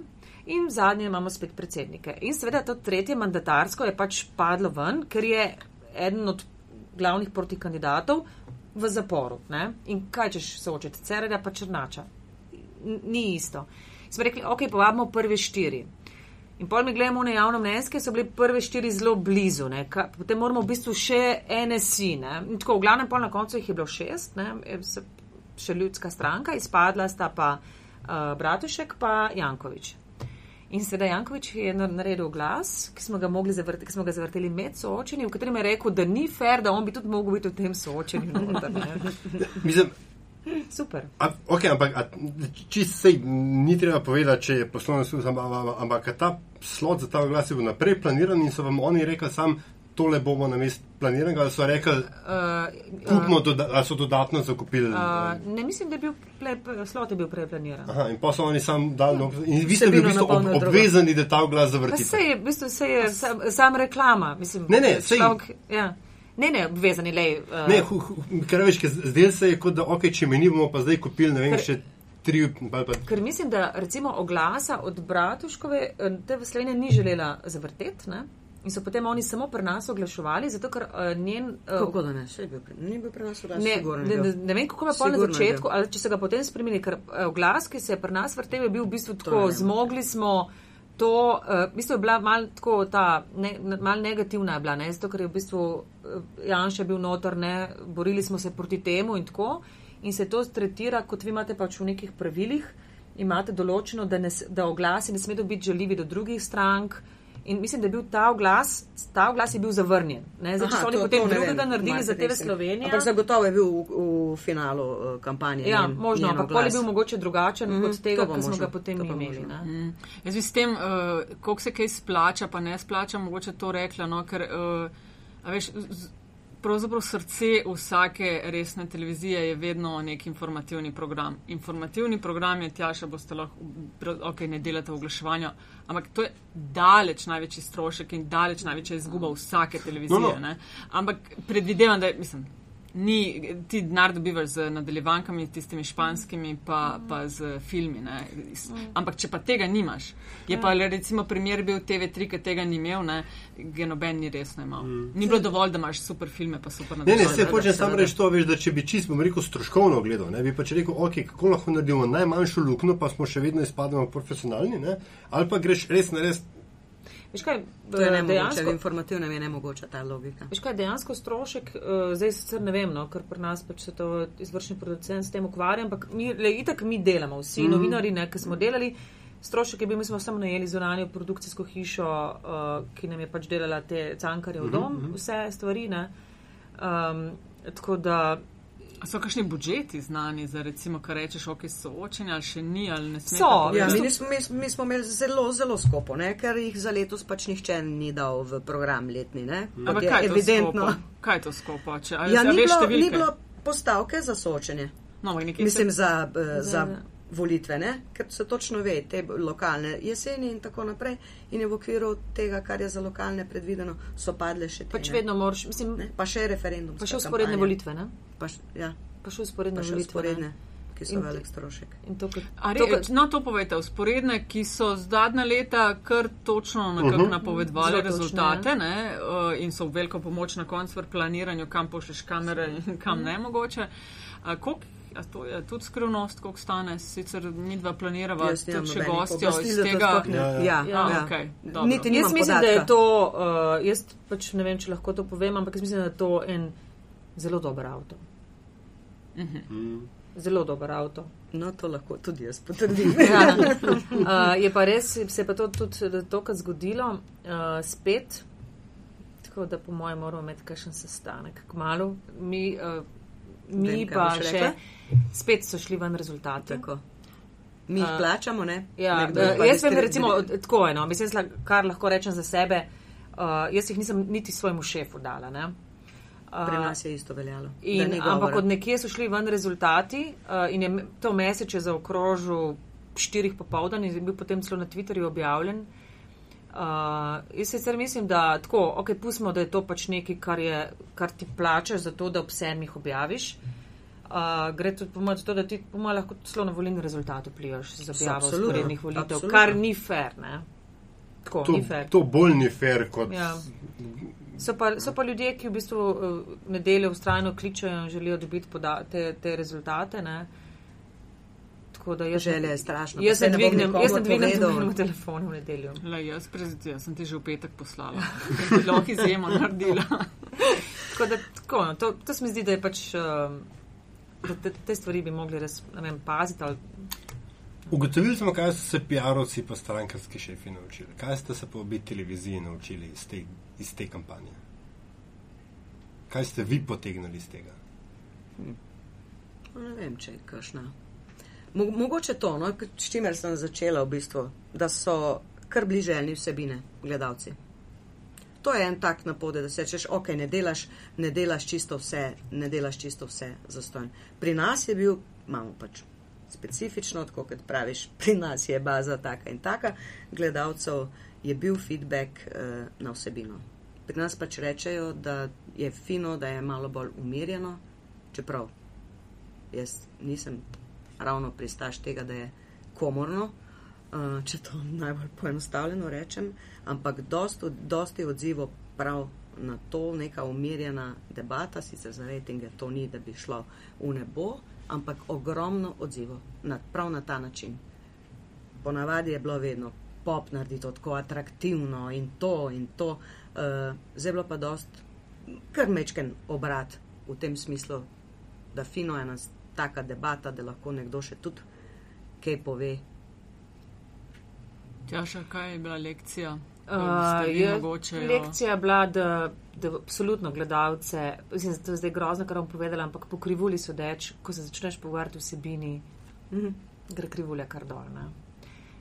in zadnje imamo spet predsednike. In seveda to tretje mandatarsko je pač padlo ven, ker je eden od glavnih protikandidatov v zaporu. Ne? In kaj češ soočiti, Cererja pa Črnača? N- Ni isto. Smo rekli, ok, povabimo prve štiri. In pol mi gledamo na javno mnenjske, so bile prve štiri zelo blizu, ne? Potem moramo v bistvu še NSI. Ne? In tako, v glavnem pol na koncu jih je bilo šest, ne? Še ljudska stranka, izpadla sta pa uh, Bratušek pa Jankovič. In seveda Jankovič je nar- naredil glas, ki smo ga, zavrti, ki smo ga zavrteli med soočenjem, v katerem je rekel, da ni fair, da on bi tudi mogel biti v tem soočenju. noter. <laughs> Mislim, Super. a, okay, ampak a, čist sej ni treba povedati, če je poslovno služba, ampak, ta slot za ta oglas je bil naprej planiran in so vam oni rekli sam, tole bomo na mest planiranega, ali so rekli, Uh, kupimo, doda, ali so dodatno zakupili. Uh, ne mislim, da je bil ple, slot je bil preplaniran. Aha, in pa so oni sam dali, no, in vi ste bili v bistvu ob, obvezani, da ta oglas Pa zavrtite. se je, v bistvu se je sam, sam reklama. Mislim, Ne, ne, sej- človek, ja. ne, ne, obvezani, lej. Uh, Ne, hu, hu, veš, ker zdaj se je kot da, ok, če meni bomo pa zdaj kupili, ne vem, Ker- še tri, ali pa Ker mislim, da recimo oglasa od Bratuškove, eh, te v Sloveniji ni želela zavrteti. Ne? In so potem oni samo pri nas oglaševali, zato ker uh, njen. Uh, kako da ne, še je bil, ni bil pri nas Ne, vdaš, sigurno. ne, ne, ne vem, kako je pol na začetku, ali če se ga potem spremeni, ker eh, oglas, ki se je pri nas vrtel, je bil v bistvu ne tako, zmogli smo to, uh, v bistvu je bila mal tako ta, ne, mal negativna je bila, ne, zato ker je v bistvu uh, Janša bil notor, ne, borili smo se proti temu in tako, in se to tretira, kot vi imate pač v nekih pravilih, imate določeno, da, ne, da oglasi ne smejo biti žaljivi do drugih strank. In mislim, da je bil ta oglas, ta oglas je bil zavrnjen. Ne? Zdaj, Aha, so oni to- potem to drugega vem, naredili za TV. Slovenije. Ampak zagotovo je bil v, v finalu uh, kampanje. Ja, njen- možno, ampak pol je bil mogoče drugačen mm -hmm, od tega, kar smo ga potem imeli. Mm. Jaz bi s tem, uh, koliko se kaj splača, pa ne splača, mogoče to rekla, no, ker, uh, a veš, z- pravzaprav srce vsake resne televizije je vedno nek informativni program. Informativni program je tjaša, boste lahko, ok, ne delate v oglaševanju, ampak to je daleč največji strošek in daleč največja izguba vsake televizije. No, no. ne. Ampak predvidevam, da je, mislim. Ni, ti denar dobivaš z nadaljevankami, tistimi španskimi, pa, pa z filmi. Ne. S- Ampak, če pa tega nimaš, je pa le recimo primer bil TV3, ki tega ni imel, ne, ga noben ni resno imel. Ni bilo dovolj, da imaš super filme, pa super Ne, ne, nadaljevanja. se samo seveda. reči to, veš, da če bi čist, bom rekel, stroškovno gledal, ne, bi pač rekel, ok, kako lahko naredimo najmanjšo luknjo, pa smo še vedno izpademo profesionalni, ne, ali pa greš res na res. Veš kaj, To je eh, nemogoče, v dejansko, informativnem je nemogoča ta logika. veš kaj, dejansko strošek, uh, zdaj sicer ne vem, no, ker pri nas pač se to izvršni producent s tem ukvarja, ampak mi, le, itak mi delamo, vsi Mhm. mm. novinari, ne, ki smo delali. Strošek je bil, mi smo samo najeli zunanjo produkcijsko hišo, uh, ki nam je pač delala te cankarje v dom, Mhm, vse stvari. Ne. Um, tako da A so kakšni budžeti znani za, recimo, kar rečeš, ok, soočenje ali še ni, ali ne smeš? So, Ja, v mi, nismo, mi, mi smo imeli zelo, zelo skopo, ne? ker jih za letos pač nihče ni dal v program letni. Ne? Ampak je kaj je to evidentno. skopo? Kaj je to skopo? Če, a, Ja, ni bilo, ni bilo postavke za soočenje. No, Mislim, se- za, eh, za za- volitve, ne? ker se točno ve, te lokalne jeseni in tako naprej. In je v okviru tega, kar je za lokalne predvideno, so padle še te. Pač ne. vedno moraš, mislim, Ne? Pa še referendum. pa še usporedne volitve, ne? Pa, š- ja, Pa še usporedne pa še volitve. usporedne, ne? ki so In- velik strošek. In to, kot- A to, re, kot- no, to povejte, usporedne, ki so zadnja leta kar točno nekako uh Mhm. -huh. napovedovali Zelo točno, rezultate ne, uh, in so v veliko pomoč na koncu v planiranju, kam pošlješ kamere in kam ne mogoče. A, koliko, a to je tudi skrivnost, koliko stane, sicer mi dva planirava Jaz tudi še nobenih gostjo iz tega. ne- Ja, ja. Ja, Ja, ja. okej, dobro. Niti Jaz mislim, podatka. da je to, uh, jaz pač ne vem, če lahko to povem, ampak jaz mislim, da je to en zelo dober avto. Mm. Zelo dober avto. No, to lahko tudi jaz potrdim. <laughs> Ja. Uh, <laughs> je pa res, se je pa to tudi tokrat zgodilo, uh, spet. Tako da, po mojem, moramo imeti kakšen sestanek k malu. Mi, uh, mi Vem, pa še rekla. Spet so šli ven rezultati. Tako. Mi jih A, plačamo, ne? Ja, Nekdo uh, jaz vem, recimo, tako eno, mislim, sla- kar lahko rečem za sebe. Uh, jaz jih nisem niti svojemu šefu dala. Ne? Uh, Pri nas je isto veljalo. In, ampak od nekje so šli ven rezultati uh, in je to mesec je zaokrožil štirih popoldan in je bil potem celo na Twitterju objavljen. Uh, jaz sicer mislim, da tako, ok, pustimo, da je to pač nekaj, kar, je, kar ti plačaš za to, da ob sedmih objaviš. Uh, gre tudi po mojem za to, da ti po mojem lahko celo na volilni rezultat vplivaš z objavo sporednih volitev, absolutno. kar ni fair, ne? Tako, To, ni fair. to bolj ni fair kot. Ja. So pa, so pa ljudje, ki v bistvu uh, nedeljo ustrajno kličejo in želijo dobiti poda, te, te rezultate. Ne? Tako da jaz, Želja je strašna. Jaz ne bom dvignem, jaz ne nikomur dvignem povedal. nobenemu telefonu v nedeljo. Le, jaz, prezit, jaz sem ti že v petek poslala. <laughs> Lahko izjemo naredila. Tako da, tako, no, to, to se mi zdi, da je pač. Da te, te stvari bi mogli res ne vem, paziti. Ali, Ugotovili smo, kaj so se PR-ovci pa strankarski šefi naučili. Kaj ste se po obi televiziji naučili iz te, iz te kampanje? Kaj ste vi potegnili iz tega? No, Ne vem, če je kašna. Mo mogoče to, no, s čimer sem začela v bistvu, da so kar bliželjni vsebine gledalci. To je en tak napode, da se češ, ok, ne delaš, ne delaš čisto vse, ne delaš čisto vse zastojno. Pri nas je bil, imamo pač specifično, tako kot praviš, <laughs> pri nas je baza taka in taka, gledalcev je bil feedback uh, na vsebino. Pri nas pač rečejo, da je fino, da je malo bolj umirjeno, čeprav jaz nisem ravno pristaš tega, da je komorno, uh, če to <laughs> najbolj poenostavljeno rečem, ampak dosti, dosti odzivo prav na to, neka umirjena debata, sicer za rejtinge to ni, da bi šlo v nebo, ampak ogromno odzivo na, prav na ta način. Ponavadi je bilo vedno pop narediti to tako atraktivno in to in to, uh, zdaj bilo pa dost kar mečken obrat v tem smislu, da fino je ena s- taka debata, da lahko nekdo še tudi kaj pove. Tjaša, kaj je bila lekcija? Uh, je, mogoče jo- lekcija je bila, da, da absolutno gledalce, mislim, da to je zdaj grozno, kar bom povedala, ampak po krivulji sodeč, ko se začneš pogovarjati vsebini, Mhm. gre krivulja kar dol. Ne?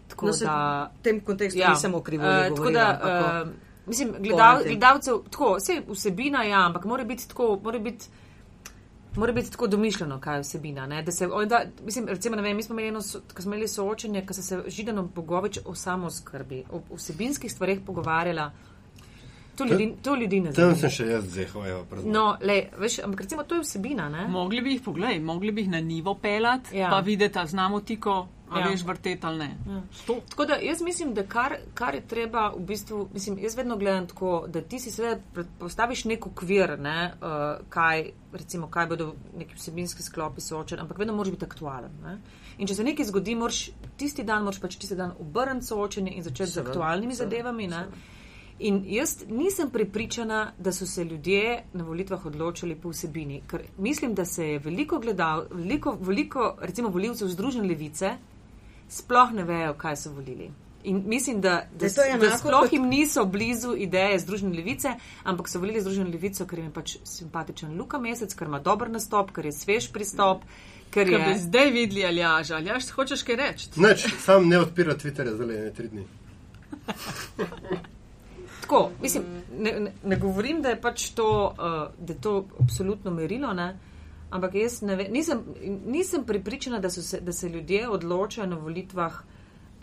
Tako No, da. v tem kontekstu Ja, nisem o krivulji eh, tako govorila, da, ampak o- uh, mislim, gledal, gledalcev, tako, vse vsebina, ja, ampak mora biti tako, mora biti. Mora biti tako domišljeno, kaj je vsebina. Ne? Da se, dva, mislim, recimo, ne vem, mi smo imeli, eno smo imeli soočenje, ko se Židanom Bogovič o samoskrbi, o vsebinskih stvareh pogovarjala. To ljudi, to ljudi ne Tam zanima. sem še jaz zehal, evo, pravzaprav. No, le, veš, ampak recimo to je vsebina, ne? Mogli bi jih, poglej, mogli bi jih na nivo pelati, Ja. pa videti, znamo tiko, a Ja. veš vrteti ali ne. Ja. To, Tako da jaz mislim, da kar, kar je treba v bistvu, mislim, jaz vedno gledam tako, da ti si seveda postaviš nek okvir, ne, uh, kaj, recimo, kaj bodo neki vsebinski sklopi soočeni, ampak vedno moraš biti aktualen. Ne. In če se nekaj zgodi, moraš tisti dan, moraš pač tisti dan obrniti soočenje in začeti z Seveda, aktualnimi seveda, zadevami. Ne. seveda. In jaz nisem prepričana, da so se ljudje na volitvah odločili po vsebini, ker mislim, da se je veliko gledal, veliko, veliko recimo volivcev Združene levice sploh ne vejo, kaj so volili. In mislim, da, da, Da je to da enako sploh kot- jim niso blizu ideje Združene levice, ampak so volili Združeno levico, ker jim je pač simpatičen Luka Mesec, ker ima dober nastop, ker je svež pristop, ker Ker bi je. zdaj videli Aljaža. Aljaž, hočeš kaj reči? Nič, sam ne odpira Twitterja za le tri dni. <laughs> Tako, mislim, ne, ne, ne govorim, da je pač to, uh, da je to absolutno merilo, ne? Ampak jaz ve, nisem, nisem pripričana, da, se, da se ljudje odločajo na volitvah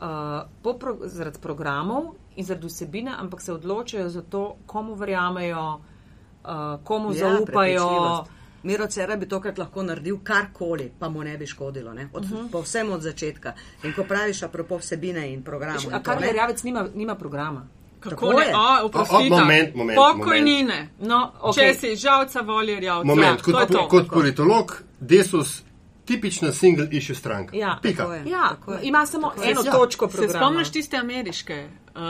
uh, pro, zaradi programov in zaradi vsebine, ampak se odločajo za to, komu verjamejo, uh, komu Ja, zaupajo. Miro Cera bi tokrat lahko naredil karkoli, pa mu ne bi škodilo. Ne? Od, uh Mhm. -huh. Povsem od začetka. In ko praviš, apropo vsebine in programov. in A to, kar ne, je Rjavec nima, nima programa. Kako ne? je. O, oprostite. o, moment, moment, Pokojnine. No, Okay. Če si žalca volje Rjavca. Moment, ja, kot, to je to. po, kot politolog, Desus, tipična single issue stranka. Ja. Pika. Tako je. Ja, Tako je. ima samo Tako je. eno Ja. točko Se programa. spomniš tiste ameriške? Uh,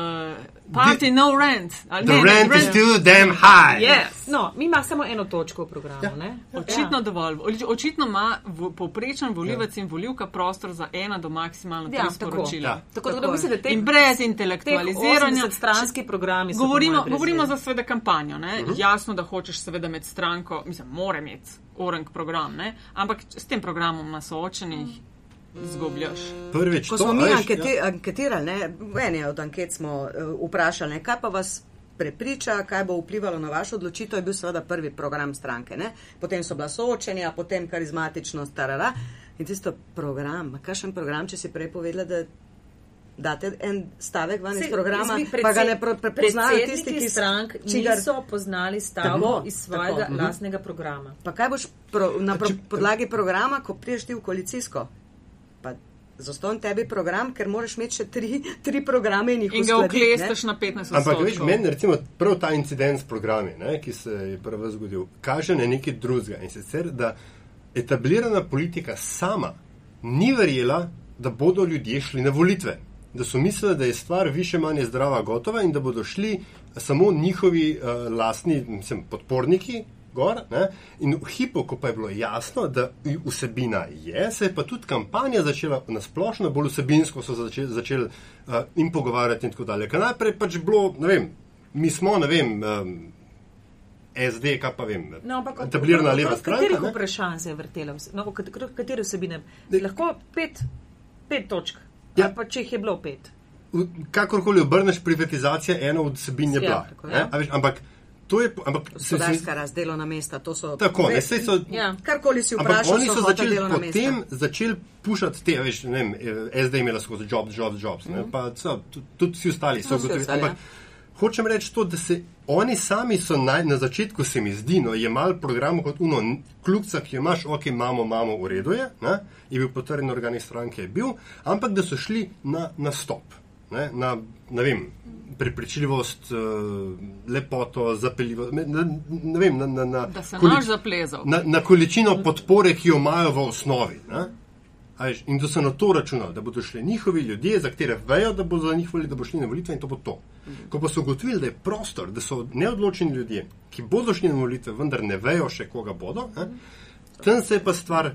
party no rent. Ali The ne, ne, rent is rent. still damn high. Yes. No, mi ima samo eno točko v programu. Ja. Očitno ja. dovolj. Oč- Očitno ima v- povprečen volivec in volivka prostor za ena do maksimalno tri Ja, tako. sporočila. Ja. Tako, tako Tako je. da te, In brez intelektualiziranja. 80 stranski programi Govorimo, govorimo za seveda kampanjo. Ne? Mhm. Uh -huh. Jasno, da hočeš seveda med stranko, mislim, mora imeti orang program, ne? ampak s tem programom na soočenih izgubljaš. Prvič, Ko to, smo mi veš, anketi, anketirali, ne, v eni od anket smo uh, vprašali, ne, kaj pa vas prepriča, kaj bo vplivalo na vašo odločitev, je bil seveda prvi program stranke. Ne. Potem so bila soočenja, potem karizmatičnost, tarara. In tisto program, kakšen program, če si prej povedala, da date en stavek ven iz programa, bi pa ga ne pre- prepoznajo tisti, ki strank čigar- niso poznali stavkov Tako, iz svojega tako. lastnega programa. Pa kaj boš pro, na pro, podlagi programa, ko priješ ti v koalicijsko? Pa zaston tebi program, ker moraš imeti še tri, tri programe in jih In ga uskladiti, ne. oklestaš na 15 Ampak veš, meni recimo prav ta incident s programi, ne, ki se je prvo zgodil, kaže na nekaj drugega. In sicer, da etablirana politika sama ni verjela, da bodo ljudje šli na volitve. Da so mislili, da je stvar više manje zdrava, gotova in da bodo šli samo njihovi uh, lastni mislim, podporniki. Gor, ne? in v hipu, ko pa je bilo jasno, da vsebina je, se je pa tudi kampanja začela na splošno, bolj vsebinsko so začeli, začeli uh, in pogovarjati in tako dalje. Ker najprej pač bilo, ne vem, mi smo, ne vem, um, SD, kaj pa vem, No, ampak etablirana leva stranka. Katerih ne. vprašanj se je vrtela? vse- No, katere vsebine? Ne. Lahko pet, pet točk. Ja. Ja. Pa če jih je bilo pet. Kakorkoli obrneš, privatizacija ena od vsebin je Ja, bila. tako, ne? ja. A veš, ampak to je, ampak Gospodarska rast, delovna mesta, to so. tako, ne, so, Ja. Karkoli si Ampak vprašal, oni so hoteli začeli potem začeli pušati te, veš, ne vem, eh, SD je imela skozi jobs, jobs, jobs, mm -hmm. pa so, tudi, tudi vsi ostali so Mhm. Vsi ugotovili. Hočem reči to, da se oni sami so naj, na začetku, se mi zdi, no, jemali program kot uno, kljubca, ki jo imaš, ok, imamo, imamo, v redu je, ne, je bil potrjen na organih stranke, je bil, ampak da so šli na, na stop, ne, na, ne vem, prepričljivost, uh, lepoto, zapeljivost, ne, ne, vem, na, na, na, Da se količ- nož zaplezal. na, na količino podpore, ki jo imajo v osnovi. Ne? Veš, In da so na to računali, da bodo šli njihovi ljudje, za katere vejo, da bodo za njih volili, da bo šli na volitve in to bo to. Ko pa so ugotovili, da je prostor, da so neodločeni ljudje, ki bodo šli na volitve, vendar ne vejo še, koga bodo, ne? tam se je pa stvar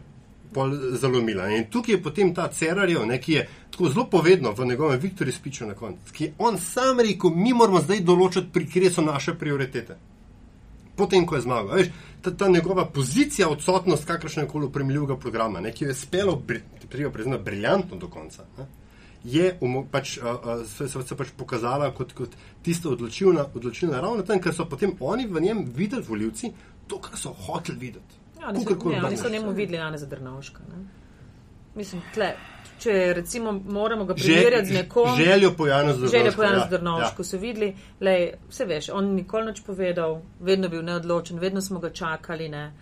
zalomila. In tukaj je potem ta Cerarjev, ne, ki je tako zelo povedno v njegovem Viktorju spiču na koncu, ki je on sam rekel, mi moramo zdaj določiti, pri kje so naše prioritete potem, ko je zmagal. Veš, ta, ta njegova pozicija, odsotnost kakršnega koli upremljivega programa, ne, ki jo je spelo, treba priznati, briljantno do konca, ne, je pač, a, se, se, se pač pokazala kot, kot tista odločilna, odločilna ravno tam, ker so potem oni v njem videli, voljivci, to, kar so hoteli videti. Ja, oni so, ne, oni so njemu videli Jana Zadrnovška. Ne? Mislim, tle, če recimo moramo ga Že- primerjati z nekom. Željo po Janezu Željo po Janu ja, Zdrnovšku so videli, lej, vse veš, on nikoli nič povedal, vedno bil neodločen, vedno smo ga čakali. Ne.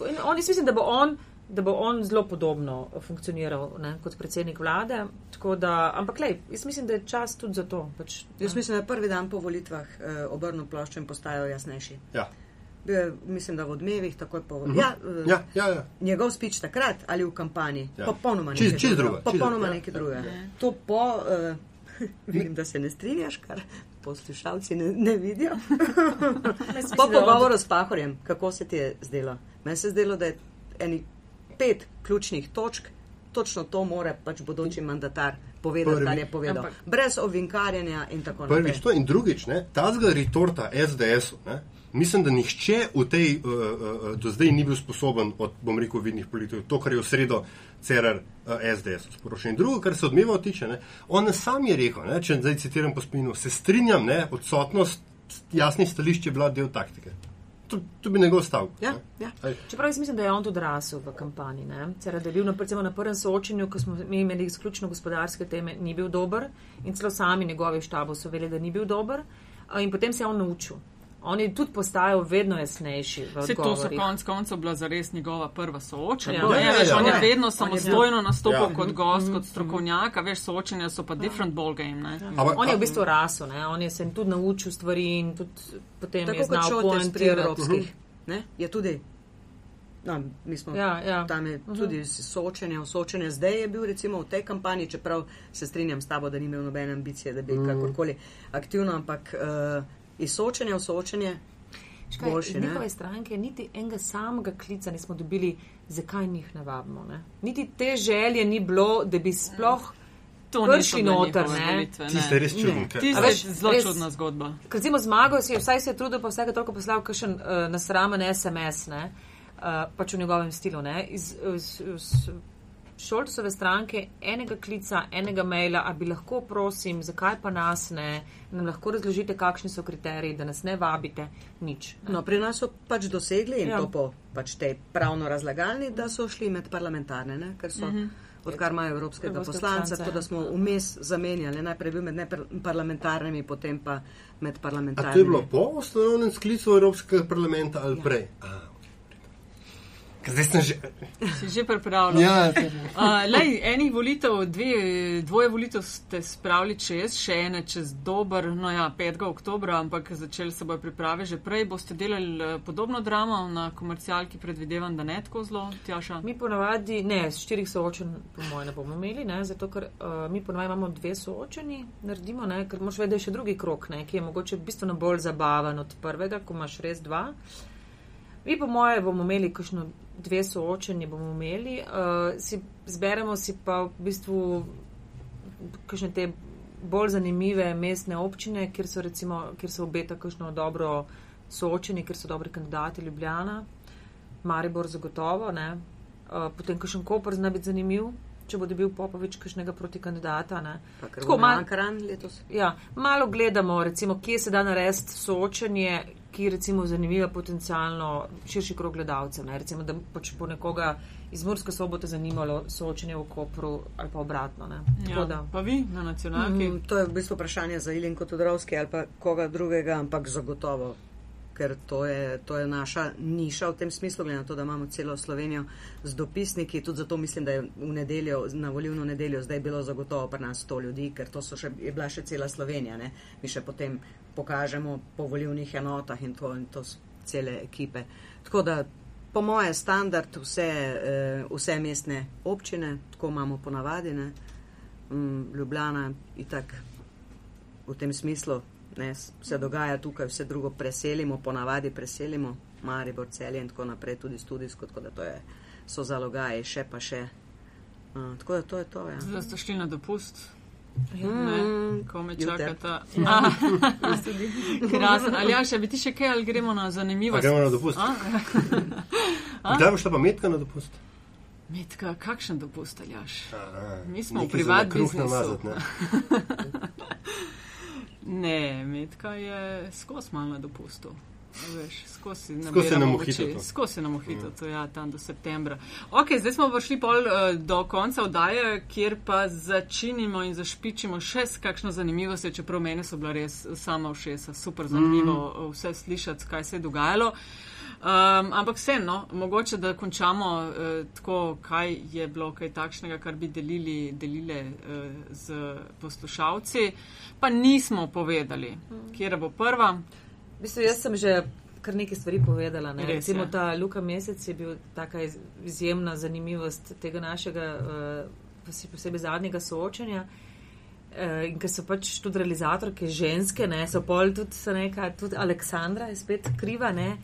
In on, jaz mislim, da bo on, da bo on zelo podobno funkcioniral ne, kot predsednik vlade. tako Da, ampak lej, jaz mislim, da je čas tudi za to. Pač, Jaz mislim, da je prvi dan po volitvah eh, obrnil ploščo in postajajo jasnejši. Ja. Bil mislim, da v odmevih, takoj po. Mhm. Ja, eh, Ja, ja, ja. Njegov spič takrat ali v kampanji, Ja. ja. popolnoma Čist- nekaj čist drugega. Popolnoma ja. nekaj drugega. To po, uh, <laughs> vidim, da se ne strinjaš, kar poslušalci ne, ne vidijo. <laughs> po pogovoru s Pahorjem, kako se ti je zdelo? Meni se je zdelo, da je eni pet ključnih točk, točno to mora pač bodoči mandatar povedati, kar je povedal. Ampak- Brez ovinkarjenja in tako Prvič naprej. to in drugič, ne, ta zga retorta SDS-u, ne, mislim, da nihče v tej uh, uh, do zdaj ni bil sposoben od, bom rekel, vidnih politikov, to, kar je v sredo Cerar uh, SDS sporočil. In drugo, kar se odmeva tiče, ne, on sam je rekel, ne, če zdaj citiram po spinu, se strinjam, ne, odsotnost jasnih stališč je bila del taktike. To, to bi njegov stav. Ja, ne. ja. Čeprav jaz mislim, da je on tudi rasel v kampanji. ne. Cer, da je bil na, recimo, na prvem soočenju, ko smo imeli izključno gospodarske teme, ni bil dober in celo sami njegovi štabov so vedeli, da ni bil dober. In potem se je on naučil. On je tudi postajal vedno jasnejši. v Vse to so konec koncev bila zares njegova prva soočenja. Ja. Ja, Ja, ja, veš, ja, on je ja. vedno je samostojno nastopil Ja. kot gost, kot strokovnjak, a veš, soočenja so pa different ball game. Ne? ampak, On je v bistvu rasel, ne? on je se tudi naučil stvari in tudi potem je Tako kot znal šotes pri poentirati. evropskih. Ne? Je tudi. No, mi smo Ja, ja. tam je tudi soočenje, soočenje. Zdaj je bil recimo v tej kampanji, čeprav se strinjam s tabo, da ni imel nobene ambicije, da bi mm. kakorkoli aktivno, ampak uh, iz soočenja v soočenje Škaj, boljši. iz ne. njihove stranke niti enega samega klica nismo dobili, zakaj njih ne vabimo. Ne? Niti te želje ni bilo, da bi sploh To prišli noter. Ne? Tiste ne. res čudno. Ne. ker- Tiste zelo res- čudna zgodba. Ker recimo zmagal si je, vsaj se je trudil, pa vsega toliko poslal kakšen uh, nasramen SMS, ne? Uh, pač v njegovem stilu. Ne? Iz, iz, iz Šoltesove stranke enega klica, enega maila, a bi lahko, prosim, zakaj pa nas ne, nam lahko razložite, kakšni so kriteriji, da nas ne vabite, nič. No, pri nas so pač dosegli in Ja. ja. to po pač tej pravno razlagalni, da so šli med parlamentarne, ne? ker so. Mm -hmm. Odkar imajo evropskega Evropskega poslanca, tako da ja. smo vmes zamenjali. Najprej bil med neparlamentarnimi, potem pa med A parlamentarnimi. to je bilo po ustanovnem sklicu Evropskega parlamenta ali Ja. prej? A, okay. Ker Zdaj sem že. Si že pripravljen? Ja, Uh, <laughs> lej, enih volitev, dve, dvoje volitev ste spravili čez, še ene čez dober, no ja, 5. oktober, ampak začeli se bojo priprave že prej. Boste delali eh, podobno dramo na komercialki, predvidevam, da ne tako zelo, Tjaša. Mi ponavadi, ne, s štirih soočen, po mojem, ne bomo imeli, ne, zato ker uh, mi ponavadi imamo dve soočeni, naredimo, ne, ker moš vedeti, da je še drugi krok, ne, ki je mogoče bistveno bolj zabaven od prvega, ko imaš res dva. Mi, po mojem, bomo imeli kakšno dve soočenje, bomo imeli, uh, si, zberemo si pa v bistvu kakšne te bolj zanimive mestne občine, kjer so recimo, kjer se obeta kakšno dobro soočenje, kjer so dobri kandidati Ljubljana. Maribor zagotovo, ne. Uh, potem kakšen Koper zna biti zanimiv, če bo dobil Popovič kakšnega protikandidata. Ne. Pa Tako, mal- Ankaran letos. Ja, malo gledamo, recimo, kje se da narediti soočenje, ki recimo zanimiva potencialno širši krog gledalcev. Ne. Recimo, da pač bo nekoga iz Murske sobote zanimalo soočenje v Kopru ali pa obratno. Ne. Tako Ja, da. pa vi na nacionalki. Mm, to je v bistvu vprašanje za Ilinko Tudrovski ali pa koga drugega, ampak zagotovo. Ker to je, to je naša niša v tem smislu, glede na to, da imamo celo Slovenijo z dopisniki. Tudi zato mislim, da je v nedeljo, na volivno nedeljo zdaj bilo zagotovo pri nas 100 ljudi, ker to so še, je bila še cela Slovenija. Ne? Mi še potem pokažemo po volivnih enotah in to, in to cele ekipe. Tako da, po moje, standard vse, eh, vse mestne občine, tako imamo ponavadi. Ne? Mm, Ljubljana itak v tem smislu ne, se dogaja tukaj, vse drugo preselimo, ponavadi preselimo, Maribor, celje in tako naprej, tudi studijsko, tako da to je, so zalogaji, še pa še. Uh, tako da to je to. Ja. Zdaj ste šli na dopust. Ja. Ne, Mm, ko me jutri. čakata. Ja. <laughs> Krasen. Ali ja, še bi ti še kaj, ali gremo na zanimivo? Gremo na dopust? <laughs> Kdaj boš šla pa metka na dopust? Metka, kakšen dopust, Aljaš? Aha, Mi smo v nekaj za privat na kruh biznisu. namazati, ne? <laughs> Ne, Metka je skos malo na dopustu. A Veš, skozi Skozi nabiramo na moči. mohito to. Skozi to ja, tam do septembra. Ok, zdaj smo prišli pol uh, do konca oddaje, kjer pa začinimo in zašpičimo še s kakšno zanimivost, čeprav mene so bila res sama všesa, super zanimivo mm. vse slišati, kaj se je dogajalo. Um, ampak vseeno, mogoče da končamo uh, tako, kaj je bilo kaj takšnega, kar bi delili, delile uh, z poslušalci, pa nismo povedali, kje bo prva. V bistvu, jaz sem že kar nekaj stvari povedala. Ne? Res Recimo je. ta Luka Mesec je bil taka iz- izjemna zanimivost tega našega, uh, posebej zadnjega soočanja. Uh, in ker so pač tudi realizatorke ženske, ne, so pol tudi, so neka, tudi Aleksandra je spet kriva, ne,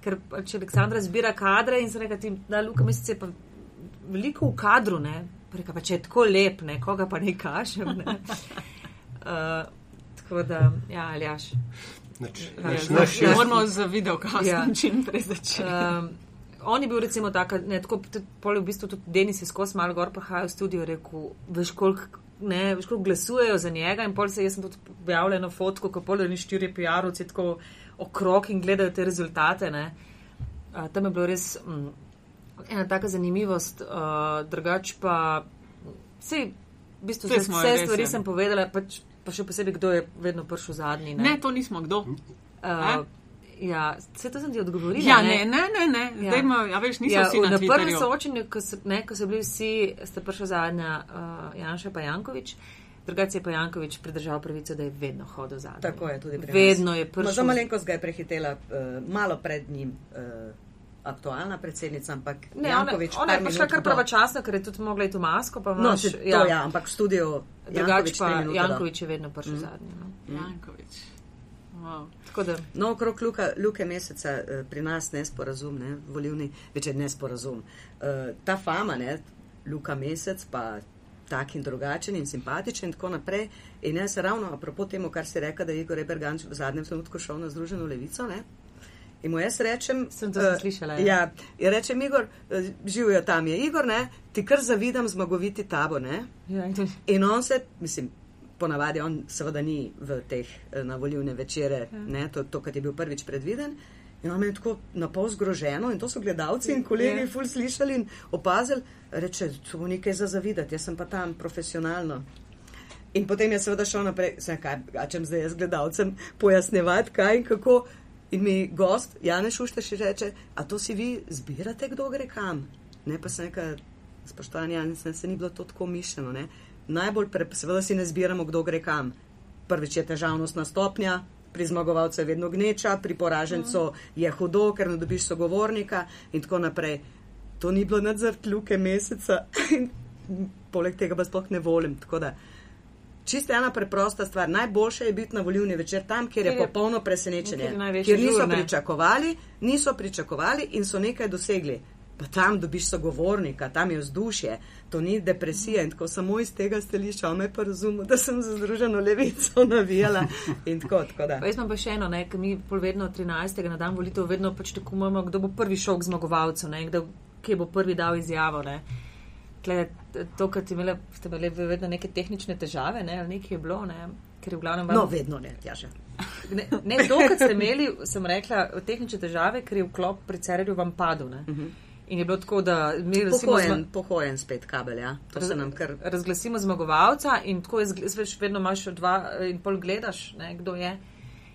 ker pač Aleksandra zbira kadre in se neka ti, da Luka Mesec je pa veliko v kadru, ne, Preka, pa če je tako lep, ne, koga pa ne kažem. Ne. Uh, <laughs> tako da, ja, aljaš. Nič, Ja, nič, ja, nič, ja. jaz- Moramo z videokastom Ja. čim prej začeti. Um, on je bil recimo taka, ne, tako, pol v bistvu tudi Denis je skozi malo gor prihajal v studio, rekel, veš koliko. Ne, veš, koliko glasujejo za njega, in pol se jaz sem tudi objavila na fotko, kako pol ni štiri PR-ovci tako okrog in gledajo te rezultate. Ne. Uh, tam je bilo res mm, ena taka zanimivost, uh, drugač pa vse, v bistvu vse, vse stvari sem povedala, pač, pa še posebej, kdo je vedno prišel zadnji. Ne. Ne, to nismo kdo. Uh, ja, vse to sem ti odgovorila. Ja, ne, ne, ne, ne. Ja. Zdaj ima, ja, veš, niso Ja, vsi na na prvem soočenju, ko so, ne, ko so bili vsi, ste prišli zadnja uh, Janša pa Jankovič, drugače je pa Jankovič pridržal pravico, da je vedno hodil zadnji. Tako je tudi pri nas. Vedno je Ma, prišel. Za malenkost ga je prehitela uh, malo pred njim uh, aktualna predsednica, ampak Ne, ona, Jankovič ona je par prišla kar pravočasno, ker je tudi mogla iti v masko. Pa No, se, ja. to ja, ampak v studiu Drugače Jankovič pa do. Jankovič je vedno prišel mm. zadnji. No. Jankovič. Wow. Tako da, No, okrog Luka, Luke meseca eh, pri nas nesporazum, ne, volivni, večer nesporazum. Uh, ta fama, ne, Luka mesec, pa tak in drugačen in simpatičen in tako naprej. In jaz ravno, apropo temu, kar si rekel, da je Igor Eberganč v zadnjem trenutku šel na Združeno levico, ne. In mu jaz rečem, Sem to eh, slišala, ja. Ja, ja rečem, Igor, eh, živijo tam je Igor, ne, ti kar zavidam zmagoviti tabo, ne. ja, in In on se, mislim, ponavadi on seveda ni v teh eh, na volivne večere, ne, to, to, kar je bil prvič predviden. In on me je tako na pol zgroženo in to so gledalci in kolegi Ja. ful slišali in opazili, reče, to bo nekaj za zavidati, jaz sem pa tam profesionalno. In potem je seveda šel naprej, sem kaj, a čem zdaj jaz gledalcem pojasnevati, kaj in kako. In mi gost, Janeš Ušteš, reče, a to si vi zbirate, kdo gre kam? Ne pa sem rekel, spoštovani Janeš, se ni bilo to tako mišljeno. Ne? Najbolj, pre, seveda si ne zbiramo, kdo gre kam. Prvič je težavnostna stopnja, pri zmagovalcu je vedno gneča, pri poražencu je hudo, ker ne dobiš sogovornika in tako naprej. To ni bilo nadzrt luke meseca <laughs> in poleg tega pa sploh ne volim. Tako da, Čisto ena preprosta stvar. Najboljše je biti na volivni večer tam, kjer je Kjer je- popolno presenečenje. kjer Kjer niso žur, ne. pričakovali, niso pričakovali in so nekaj dosegli. Pa tam dobiš sogovornika, tam je vzdušje, to ni depresija in tako samo iz tega stališča, on me pa razumel, da sem za združeno levico navijala in tako, tako da. Pa jaz imam pa še eno, ne, ker mi vedno 13. na dan volitev vedno pač tekmujemo, kdo bo prvi šel k zmagovalcu, ne, kdo, kje bo prvi dal izjavo. Ne. Tle, to, kar ste imeli, ste imeli vedno neke tehnične težave, ne, ali nekaj je bilo, ne, ker je v glavnem. No, vedno ne, tjaže. Ne, ne dokaj ste imeli, sem rekla, tehnične težave, ker je vklop pri Cererju vam padel. Ne. Mhm. In je bilo tako, da mi recimo Pohojen, zma- pohojen spet kabel, ja. To se nam kar. razglasimo zmagovalca in tako je, veš, vedno imaš dva eh, in pol gledaš, ne, kdo je.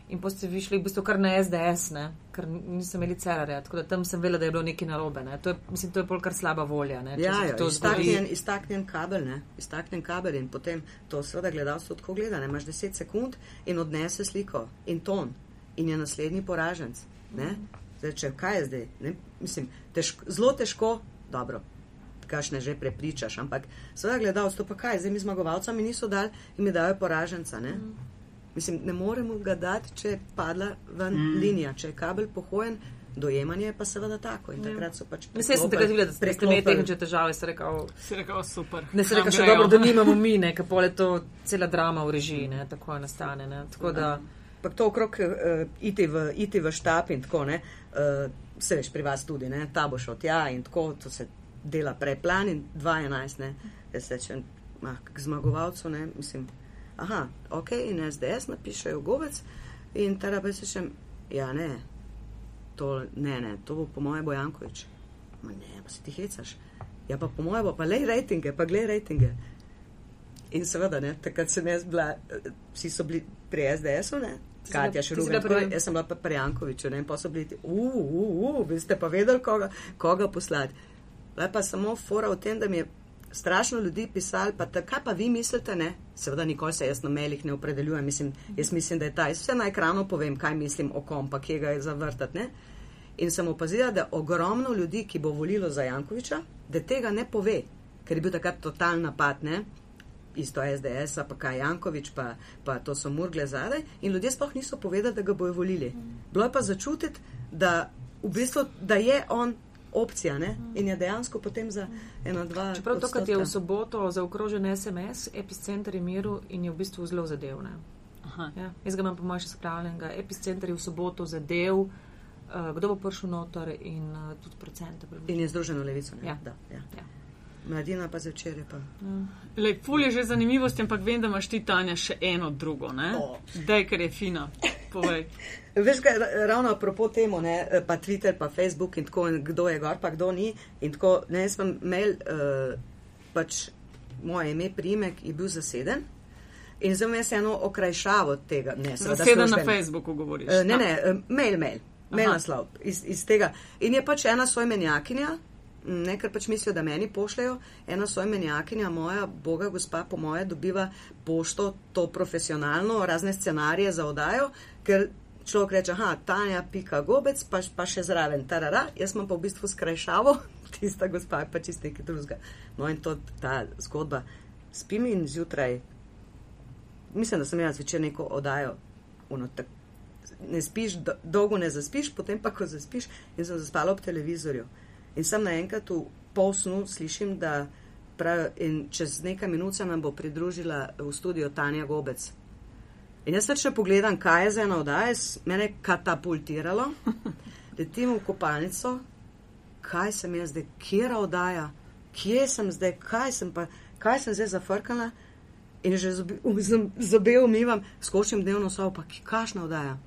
In potem ste vi šli v bistvu kar na SDS, ne, ker niso imeli cerarja, tako da tam sem vedela, da je bilo nekaj narobe. Ne. To je, mislim, to je pol kar slaba volja. Ne, če Ja, se ja, iztaknjen, iztaknjen kabel, ne? iztaknjen kabel in potem to seveda gledalstvo tako gleda, ne? imaš 10 sekund in odnese sliko in ton in je naslednji poraženc. Ne? Zdaj, če, kaj je zdaj? Ne? Mislim, težko, zelo težko, dobro, kašne že prepričaš, ampak seveda gledalstvo pa kaj, zdaj mi zmagovalcem mi niso dali in mi dajo poraženca. Ne? Mislim, ne moremo ga dati, če je padla ven mm. linija, če je kabel pohojen, dojemanje je pa seveda tako in takrat so pač. Mislim, jaz sem takrat videla, da ste imeli tehnične težave, ste rekli, Si rekel, super. ne se reka še grejo. dobro, da nimamo mi, ne, ker pol je to cela drama v režiji, ne, tako je nastane. Ne, tako da, Pa to okrog uh, iti, v, iti v štab in tako, ne, uh, se veš pri vas tudi, ne, ta bo šel tja in tako, to se dela preplan in 2.11, ne, jaz rečem, ah, k zmagovalcu, ne, mislim, aha, ok, in SDS napišejo govec in tada pa se rečem, ja, ne, to, ne, ne, to bo po moje Bojankovič. Ma ne, pa si ti hecaš. Ja, pa po moje bo, pa lej rejtinge, pa glej rejtinge. In seveda, ne, takrat sem jaz bila, eh, vsi so bili pri SDS-u, ne, si bila- Katja si bila pri- jaz sem bila pa pri Jankoviču, ne, in pa so bili ti, uf, uf, uf, vi ste pa vedeli, koga, koga poslati. Le pa samo fora v tem, da mi je strašno ljudi pisali, pa ta- kaj pa vi mislite, ne? Seveda nikoli se jaz na mailih ne opredeljujem, mislim, jaz mislim, da je ta, jaz vse na ekranu povem, kaj mislim o kom, pa kje ga je zavrtati, ne? In sem opazila, da ogromno ljudi, ki bo volilo za Jankoviča, da tega ne pove, ker je bil takrat totalni napad, ne? Isto SDS, pa kaj Jankovič, pa, pa to so murgle zadaj. In ljudje sploh niso povedali, da ga bojo volili. Bilo je pa začutiti, da, v bistvu, da je on opcija ne? in je dejansko potem za ena, dva. Čeprav to, kar je v soboto zaokrožen SMS, epicenter je miru in je v bistvu zelo zadev. ne. Aha. Ja, jaz ga imam po mojem še spravljenega. Epicenter je v soboto zadev, uh, kdo bo prišel noter in uh, tudi procente. In je združeno levico. Ne? Ja. Da, ja. Ja. Mladina pa zvečer je pa. Lej, ful je že zanimivost, ampak vem, da imaš ti, Tanja, še eno drugo, ne? O. Dej, ker je fina. Povej. <laughs> Veš, kaj, ra- ravno apropo temu, ne, pa Twitter, pa Facebook in tako, in kdo je gor, pa kdo ni. In tako, ne, jaz sem imel, uh, pač moje ime, primek je bil zaseden. In zdaj jaz eno okrajšavo tega. Ne, seveda Zaseden na. Facebooku govoriš. Eh, Ne, Ja. ne, eh, mail, mail, mail naslov iz, iz tega. In je pač ena sojmenjakinja, m, ne ker pač mislijo, da meni pošljajo, ena sojmenjakinja, moja boga gospa, po moje, dobiva pošto to profesionalno, razne scenarije za odajo, ker človek reče, aha, Tanja, pika gobec, pa, pa še zraven, tarara, jaz imam pa v bistvu skrajšavo, <laughs> tista gospa je pa čist nekaj drugega. No in to ta zgodba. Spim in zjutraj, mislim, da sem jaz večer neko odajo, ono, tak, ne spiš, do, dolgo ne zaspiš, potem pa, ko zaspiš, in sem zaspala ob televizorju. In sem naenkrat v pol snu slišim, da prav, čez nekaj minut se nam bo pridružila v studio Tanja Gobec. In jaz več ne pogledam, kaj je za ena oddaja, s- mene je katapultiralo, <laughs> letim v kopalnico, kaj sem jaz zdaj, kje oddaja, kje sem zdaj, kaj sem pa, kaj sem zdaj zafrkala. In že zobe, z- zobe umivam, skočim dnevno sobo, pa kakšna oddaja.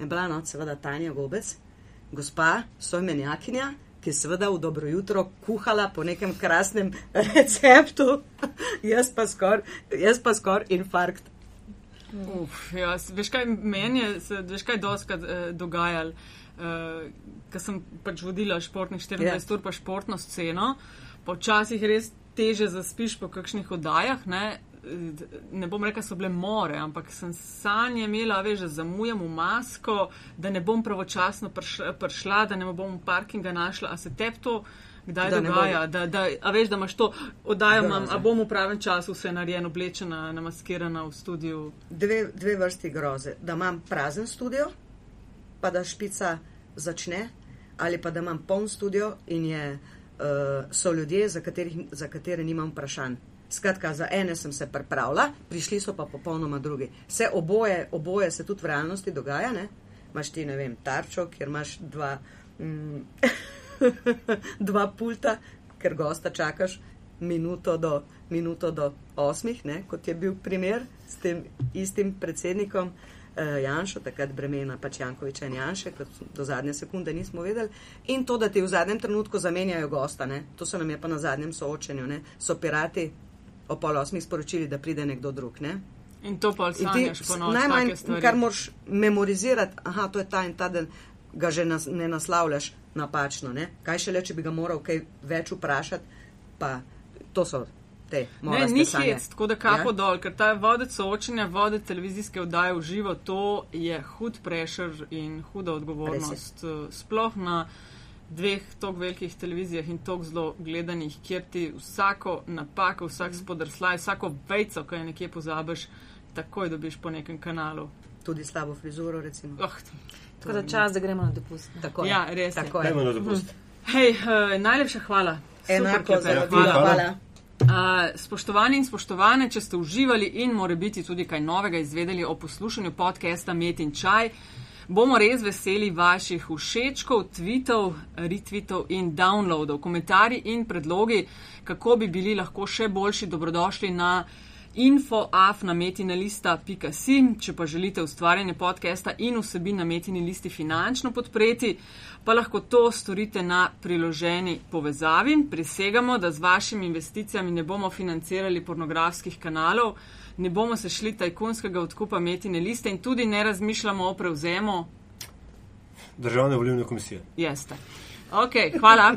Je bila no, seveda Tanja Gobec, gospa, sojmenjakinja, ki je seveda v dobro jutro kuhala po nekem krasnem receptu, jaz pa skoraj skor infarkt. Uf, ja, veš kaj, meni je, se, veš kaj doskrat eh, dogajalo, eh, ker sem pač vodila športnih 24 Ja. yeah. ur pa športno sceno, pa včasih res teže zaspiš po kakšnih oddajah, ne, ne bom rekla, so bile more, ampak sem sanje imela, veš, da zamujam v masko, da ne bom pravočasno prišla, prišla da ne bom parkinga našla, a se tep to kdaj Da dogaja, da, da, a veš, da imaš to oddajo, imam, Groza. a bom v pravem času vse narejeno, oblečena, namaskirana v studiu. Dve, dve vrsti groze. Da imam prazen studio, pa da špica začne, ali pa da imam poln studio in je, uh, so ljudje, za, katerih, za katere nimam vprašanj. Skratka, za ene sem se pripravila, prišli so pa popolnoma drugi. Vse oboje, oboje se tudi v realnosti dogaja. Ne? Imaš ti, ne vem, tarčo, kjer imaš dva, mm, <laughs> dva pulta, ker gosta čakaš minuto do, minuto do osmih, ne? kot je bil primer s tem istim predsednikom uh, Janšo, takrat bremena pač Jankoviča in Janše, ker do zadnje sekunde nismo vedeli. In to, da ti v zadnjem trenutku zamenjajo gosta, ne? to se nam je pa na zadnjem soočenju, ne? so pirati o pol osmih sporočili, da pride nekdo drug. Ne? In to pa ti sanjaš s- po noč, najmanj, kar moraš memorizirati, aha, to je ta in ta den, ga že nas, ne naslavljaš napačno. Ne? Kaj šele, če bi ga moral kaj več vprašati, pa to so te Ne, ni hec, tako da kapo Ja? dol, ker ta vodec soočenja, vodec televizijske oddaje v živo, to je hud prešer in huda odgovornost. eh, Sploh na dveh tako velikih televizijah in tako zelo gledanih, kjer ti vsako napako, vsak spodrslaj, vsako vejco, ki je nekje pozabiš, takoj dobiš po nekem kanalu. Tudi slabo frizuro, recimo. Oh, Tako da čas, da gremo na dopust. Tako. Ja, res. Tako je. Dajmo na dopust. hej, uh, najlepša hvala. Super Enako za hvala. hvala. hvala. Uh, spoštovani in spoštovane, če ste uživali in more biti tudi kaj novega izvedeli o poslušanju podcasta Met in Čaj, bomo res veseli vaših všečkov, tweetov, retweetov in downloadov. Komentarji in predlogi, kako bi bili lahko še boljši, dobrodošli na infoaf.metinalista.si. Če pa želite ustvarjanje podcasta in vsebin na metini listi finančno podpreti, pa lahko to storite na priloženi povezavi. Prisegamo, da z vašimi investicijami ne bomo financirali pornografskih kanalov, ne bomo se šli tajkunskega odkupa metine liste in tudi ne razmišljamo o prevzemu. Državne volilne komisije. Jeste. Ok, hvala.